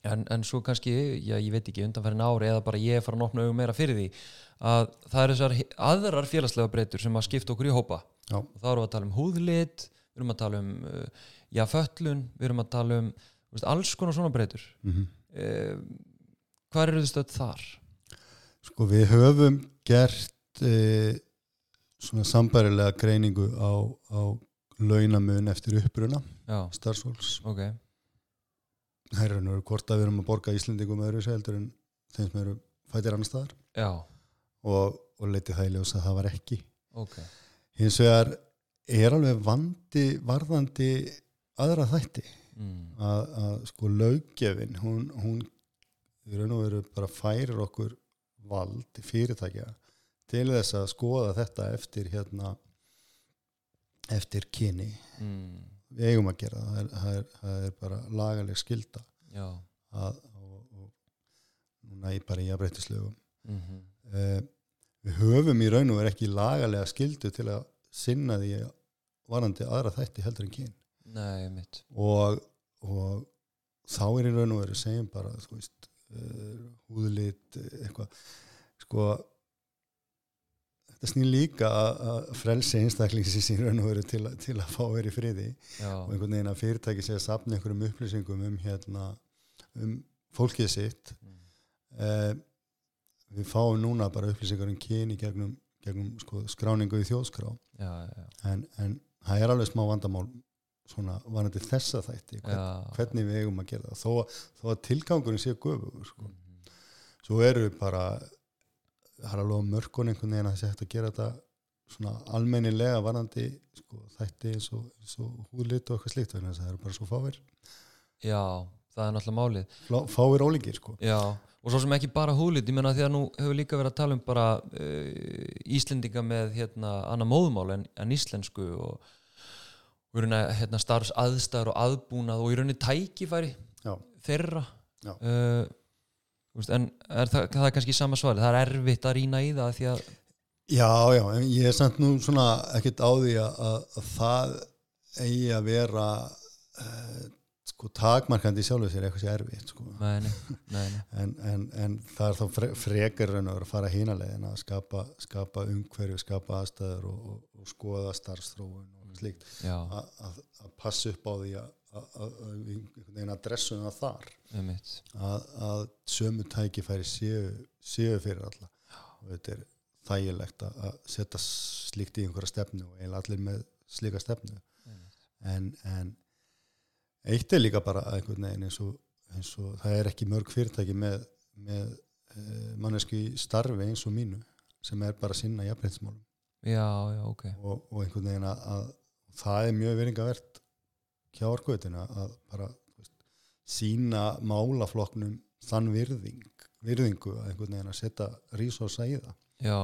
en, en svo kannski, já ég veit ekki undanfærin ári eða bara ég er farin að opna augum meira fyrir því að það eru þessar aðrar félagslega breytur sem að skipta okkur í hópa Já. og þá erum við að tala um húðlit við erum að tala um uh, já föllun, við erum að tala um veist, alls konar svona breytur mm -hmm. uh, hvað eru þið stödd þar? Sko við höfum gert e, svona sambærilega greiningu á, á launamun eftir uppruna Já, starfsfólks. Ok. Það er nú hvort að við erum að borga Íslendingum öðru seldur en þeim sem eru fætir annar staðar. Og, og leiti það í ljós að það var ekki. Ok. Hins vegar er alveg vandi varðandi aðra þætti. Mm. að, að sko löggefin hún, hún raun og veru bara færir okkur vald fyrirtækja til þess að skoða þetta eftir hérna eftir kyni. Mm. við eigum að gera það, er, það er, það er bara lagaleg skilda Já. að, og, og núna í bara í jafnbreytislögum mm -hmm. uh, við höfum í raun og veru ekki lagalega skildu til að sinna því varandi aðra þætti heldur en kyn. Nei, og, og þá er í raun og veru segjum bara veist uh, húðlit uh, eitthvað. Sko þetta snýr líka að, frelsi einstaklingsins í raun og veru til, til að fá verið friði Já, og einhvern veginn að fyrirtæki sé að sapna einhverjum upplýsingum um hérna um fólkið sitt mm. uh, við fáum núna bara upplýsingar um kyni gegnum, gegnum sko, skráningu í þjóðskrá já, já, en, en það er alveg smá vandamál svona varandi þessa þætti hvern, já. hvernig við eigum að gera það þó, þó að tilgangurinn sé gufu sko. Mhm. svo eru bara það er alveg mörkun einhvern veginn að sé hægt að gera þetta svona almennilega varandi sko, þætti eins og, og húðlit og eitthvað slíkt það eru bara svo fáir já, það er náttúrulega málið Flá- fáir ólíkir sko Já, og svo sem ekki bara húðlit ég menna því að nú hefur líka verið að tala um bara uh, Íslendinga með hérna annar móðumál en, en íslensku og, og hérna, starfs aðstæður og aðbúnað og í rauninni tækifæri Já. þeirra Já. uh, en er það, það er kannski sama svari, það er erfitt að rýna í það að Já, já, ég er samt nú svona ekkert á því að, að, að það eigi að vera uh, sko takmarkandi í sjálfu sér eitthvað sér erfitt sko. neini, neini, en, en, en það er þá fre frekar en að fara hínalegin að skapa, skapa umhverju, skapa aðstæður og, og, og skoða starfstróun og að, að passa upp á því að, að, að, að einhvern veginn adressum það þar. Að, að sömu tækifæri séu, séu fyrir alla. Og þetta er þægilegt að að setja slíkt í einhverja stefnu og eiginlega allir með slíka stefnu. En, en eitt er líka bara að einhvern veginn eins og, eins og það er ekki mörg fyrirtæki með, með uh, mannesku starfi eins og mínu sem er bara að sinna jafnbreytismálum já, já, ok. Og, og einhvern veginn að, að það er mjög viringavert hjá orkuveitinu að bara veist, sína málaflokknum þann virðing, virðingu að einhvern veginn að setja rísósa í það. Já,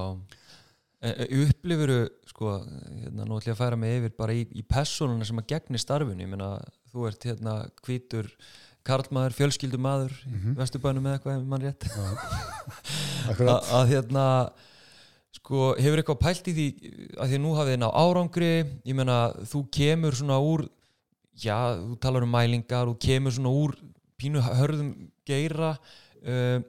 upplifuru sko, hérna, nú ætlum ég að færa mig yfir bara í, í personuna sem að gegni starfinu, ég meina þú ert hérna hvítur karlmaður, fjölskyldumaður mm. -hmm. vesturbænum eða eitthvað, ef mann rétt. Akkurat, að, hérna sko, hefur eitthvað pælt í því að því nú hafið þið ná árangri? Ég meina, þú kemur svona úr já, þú talar um mælingar þú kemur svona úr pínu hörðum geira uh,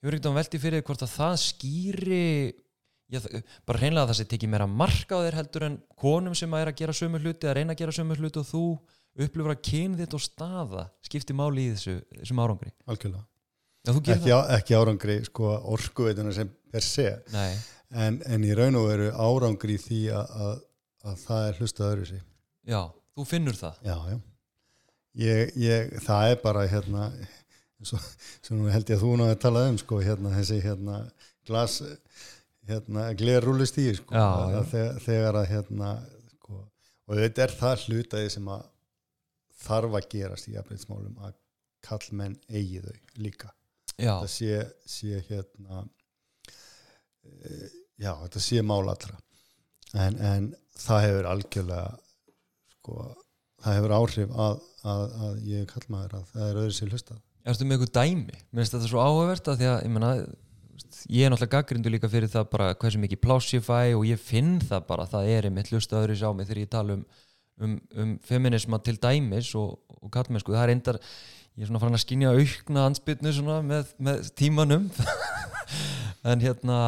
hefur eitthvað veldi fyrir hvort að það skýri já, bara hreinlega að það sé tekið meira marka á þér heldur en konum sem að er að gera sömu hluti að reyna að gera sömu hluti og þú upplifur að kyn þitt og staða skipti máli í þessu, þessum árangri. Algjörlega. Já, ekki, á, ekki árangri sko, orkuveitinu sem per se. En, en í raun og veru árangri því að, að, að það er hlustað öðru sig já, þú finnur það? Já, já. Ég, ég, það er bara hérna sem nú held ég að þú náðu að tala um sko, hérna, þessi hérna glas hérna, glerrúlist í sko, Já, að, já. þegar, þegar að hérna, sko, og þetta er það hlutaði sem að þarf að gerast í jafnveidsmálum að kallmenn eigi þau líka. Já, þetta sé, sé hérna e, já, þetta sé mál allra. En, en það hefur algjörlega sko, það hefur áhrif að, að, að ég kall maður að það er öðru sér hlustað. Ertu með eitthvað dæmi? Mér finnst þetta svo áhugavert að því að ég, meina, ég er náttúrulega gaggrindu líka fyrir það bara hversu mikið pláss ég fæ og ég finn það bara það er einmitt hlusta öðru á mig þegar ég tala um, um, um feminisma til dæmis og, og kallmennsku það er endar ég er svona farin að skynja aukna ansbytnu með, með tímanum. En hérna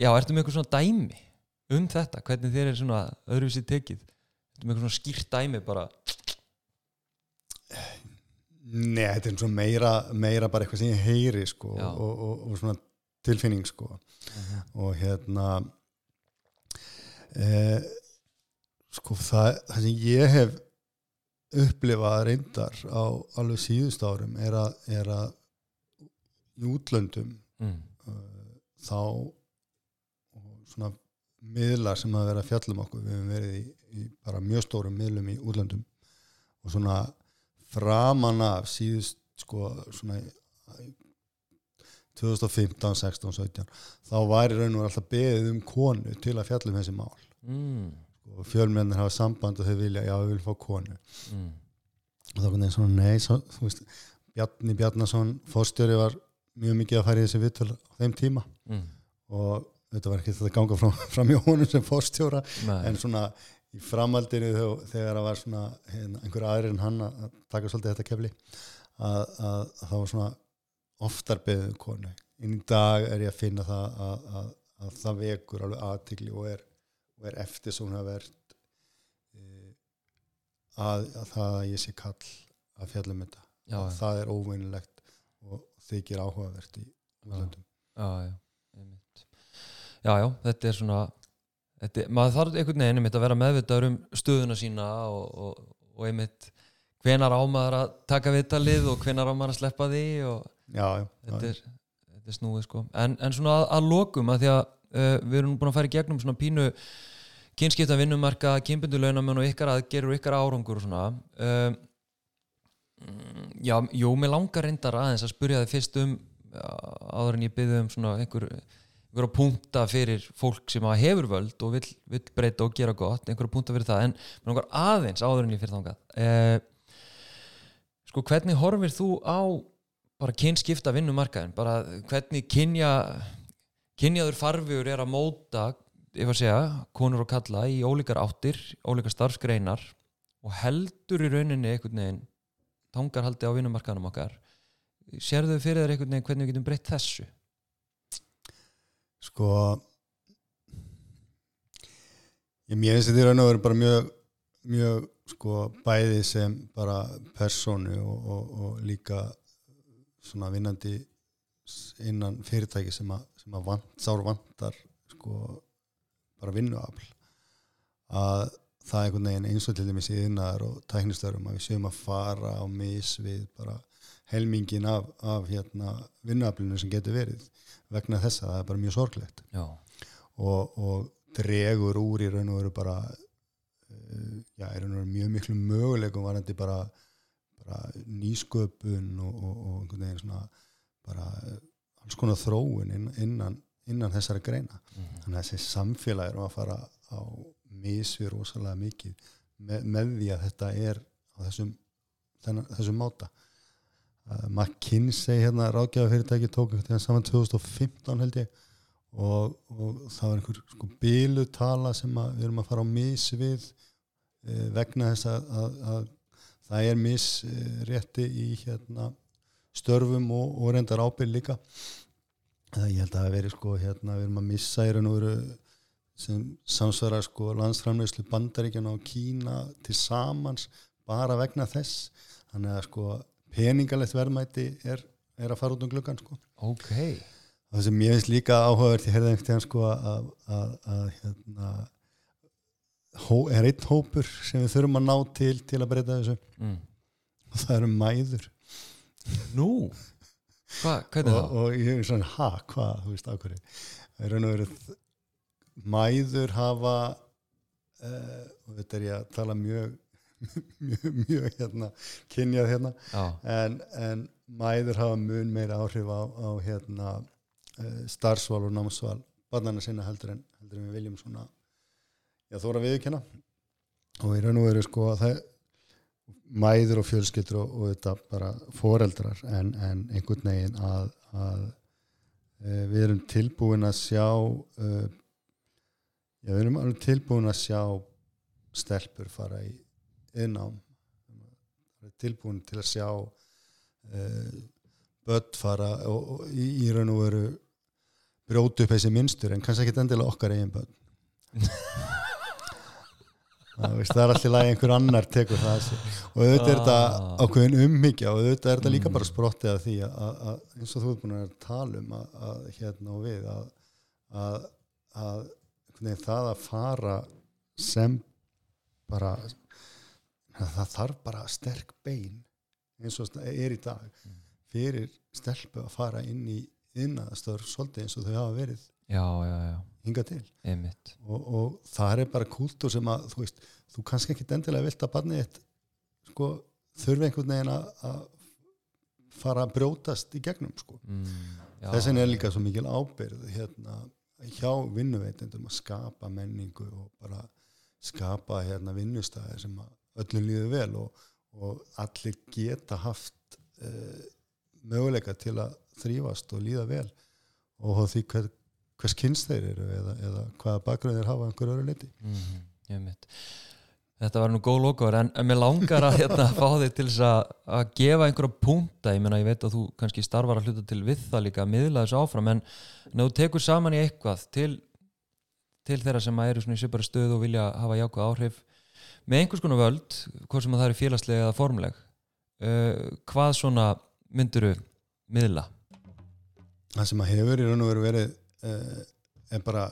já, ertu með eitthvað svona dæmi um þetta, hvernig þér er svona öðruvísi tekið? ertu með eitthvað svona skýrt dæmi bara Nei, þetta er eins og meira, meira bara eitthvað sem ég heyri sko, og, og, og svona tilfinning sko. og hérna e, sko það, það sem ég hef upplifað reyndar á alveg síðust árum er að, er að í útlöndum mm. uh, þá svona miðlar sem að vera fjallum okkur við hefum verið í, í bara mjög stórum miðlum í útlöndum og svona framan af síðust sko svona í 2015, 16, 17 þá var í raun og alltaf beðið um konu til að fjalla um þessi mál Mm. og fjölmennir hafa samband og þau vilja, já við viljum fá konu Mm. og þá kom það svona nei svo, þú veist, Bjarni Bjarnason fórstjóri var mjög mikið að í þessi viðtöl á þeim tíma Mm. og þetta var ekki þetta ganga fram, fram í honum sem fórstjóra en svona í framhaldinu þegar, það var svona hérna, einhver aðrir en hann að taka svolítið þetta kefli að, að, að það var svona oftar beðið um konu. Inn í dag er ég að finna það að, að, að það vekur alveg aðtigli og er, og er eftir svona verð e, að, að það að ég sé kall að fjallum þetta. Já, að það er óvinnilegt og þykir áhugavert í útlöndum. Já, já, einmitt. já, já, þetta er svona þetta, maður þarf einhvern veginn einmitt að vera meðvitaður um stöðuna sína og, og, og einmitt hvenar á maður að taka viðtalið og hvenar á maður að sleppa því og já, já, þetta er, þetta er snúið sko. En, en svona að, að lokum að því að uh, við erum búin að fara í gegnum svona pínu kynskipta vinnumarka, kynbundu launamenn og ykkar aðgerur og ykkar árangur og svona uh, mm, já, jú, mér langar reyndar aðeins að spurja þið fyrst um áður en ég byggði um svona einhver einhverja punta fyrir fólk sem hefur völd og vill, vill breyta og gera gott einhverja punta fyrir það, en langar aðeins áður en ég fyrir þangað. Uh, sko, hvernig horfir þú á bara kynskipta vinnumarkaðin bara hvernig kynja kynjaður farfiður er að móta ef að segja, konur og kalla í ólíkar áttir, ólíkar starfsgreinar og heldur í rauninni einhvern veginn tangarhaldi á vinnumarkaðanum okkar. Sérðu fyrir þér einhvern veginn hvernig við getum breytt þessu sko ég finnst þetta í raun og veru bara mjög mjög sko bæði sem bara personu og, og, og líka svona vinnandi innan fyrirtæki sem að, sem að vant, sár vantar sko bara vinnuafl. Að það er einhvern veginn eins og til dæmis í innar og tæknistörum að við séum að fara á mis við bara helmingin af, af hérna vinnuaflinu sem getur verið vegna þess að það er bara mjög sorglegt. Og, og dregur úr í raun og veru bara uh, já, er raun og veru mjög miklu möguleikum varandi bara, bara nýsköpun og, og, og einhvern veginn svona bara alls konar þróun innan, innan þessari greina. Mm -hmm. þannig að þessi samfélag er að fara á misvi rosalega mikið með, með því að þetta er á þessum, þennan, þessum máta McKinsey hérna ráðgjafafyrirtæki tók þetta saman 2015 held ég. Og, og það var einhver sko bílutala sem við erum að fara á misvið uh, vegna þess að, að, að það er misrétti í hérna störfum og, og reyndar ábyrg líka. Það ég held að það veri sko hérna við erum að missa í raun og veru sem samsverðar sko landsframleyslu bandaríkjana og Kína til samans bara vegna þess. Þannig að sko peningalegt verðmæti er, er að fara út um gluggan sko. Ok. Það sem ég finnst líka áhugavert ég heyrði einhvern veginn sko að, hérna hó, er einn hópur sem við þurfum að ná til til að breyta þessu. Mm. og það eru mæður. Nú? Hva, hvernig og, og ég hef svona, ha, hvað, þú veist, ákveði það er raun og verið mæður hafa uh, og þetta er ég að tala mjög mjög, mjög hérna kynjað hérna. En, en mæður hafa mun meira áhrif á, á hérna uh, starfsval og námsval barnarna sinna heldur en, heldur en við viljum svona já, þóra viðkjöna og í raun og veru sko að það mæður og fjölskyldur og, og þetta bara foreldrar en, en einhvern veginn að, að e, við erum tilbúin að sjá e, já, við erum tilbúin að sjá stelpur fara í innám tilbúin til að sjá e, börn fara og, og í, í raun og veru brótu upp þessi minnstur en kannski ekki endilega okkar eigin börn það er alltaf lægi einhver annar tekur það og auðvitað er þetta ah. ákveðin umhyggja og auðvitað er þetta líka bara mm. sprottið af því að, að eins og þú er búin að tala um að, að hérna og við að, að það að fara sem bara það þarf bara sterk bein eins og er í dag fyrir stelpu að fara inn í innastöður svolítið eins og þau hafa verið já, já, já. hinga til og, og það er bara kúltur sem að þú veist, þú kannski ekki endilega vilt að barnið eitt sko, þurfi einhvern veginn að fara að brjótast í gegnum sko. mm, þess vegna er líka svo mikil ábyrð hérna, hjá vinnuveitendum að skapa menningu og bara skapa hérna, vinnustæði sem öllum líður vel og, og allir geta haft uh, möguleika til að þrýfast og líða vel. Og því hver, hvers kynst þeir eru eða, eða hvaða bakgröð þeir hafa einhverju öru liti mm -hmm, Þetta var nú góð lokaður en, en mér langar að hérna, fá þig til þess að, að gefa einhverja punta ég, ég veit að þú kannski starfar að hluta til við það líka að miðla þessu áfram en þú tekur saman í eitthvað til, til þeirra sem eru í söpari stöðu og vilja hafa jákvæð áhrif með einhvers konar völd hvort sem það er félagslega eða formleg uh, hvað svona mynduru miðla? Það sem að hefur í raun og veru verið uh, er bara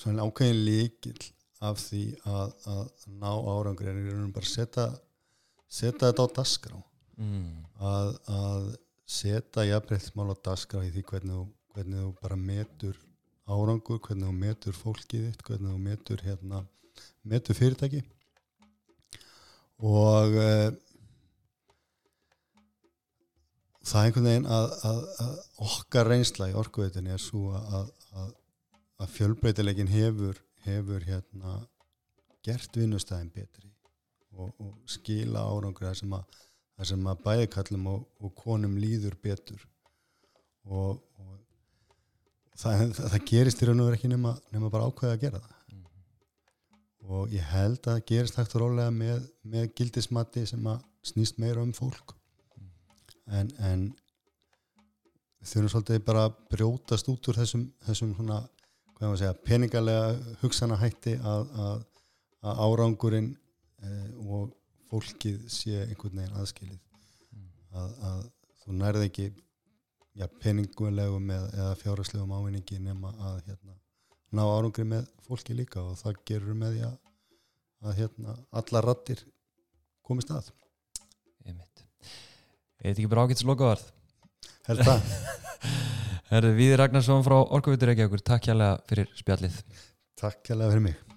svona ákveðin líkil af því að, að ná árangur er í raunum bara setja setja þetta á dasgrá mm. að, að setja jafnbreyðsmál á dasgrá í því hvernig þú, hvernig þú bara metur árangur, hvernig þú metur fólkið þitt, hvernig þú metur hérna, metur fyrirtæki og uh, það er einhvern veginn að, að, að okkar reynsla í orkuveitinni er svo að, að fjölbreytilegin hefur, hefur hérna gert vinnustæðin betri og, og skila árangur þar sem sem að bæðikallum og, og konum líður betur og, og það, það, það gerist í raun og verið ekki nema, nema bara ákveða að gera það. Og ég held að það gerist hægt og rólega með, með gildismatti sem að snýst meira um fólk en, en þurfum svolítið bara að brjótast út úr þessum, þessum svona, segja, peningalega hugsanahætti að, að, að árangurinn eh, og fólkið sé einhvern veginn aðskilið Mm. að, að þú nærði ekki ja, peningulegum eða, eða fjárhagslegum ávinningi nema að hérna, ná árangri með fólki líka og það gerur með því að, að hérna, alla rattir komist að. Einmitt. Er þetta ekki bara ágætt slokavarð? held það, Víði Ragnarsson frá Orkuvitur Reykjavíkur, takk hjálpa fyrir spjallið. Takk hérlega fyrir mig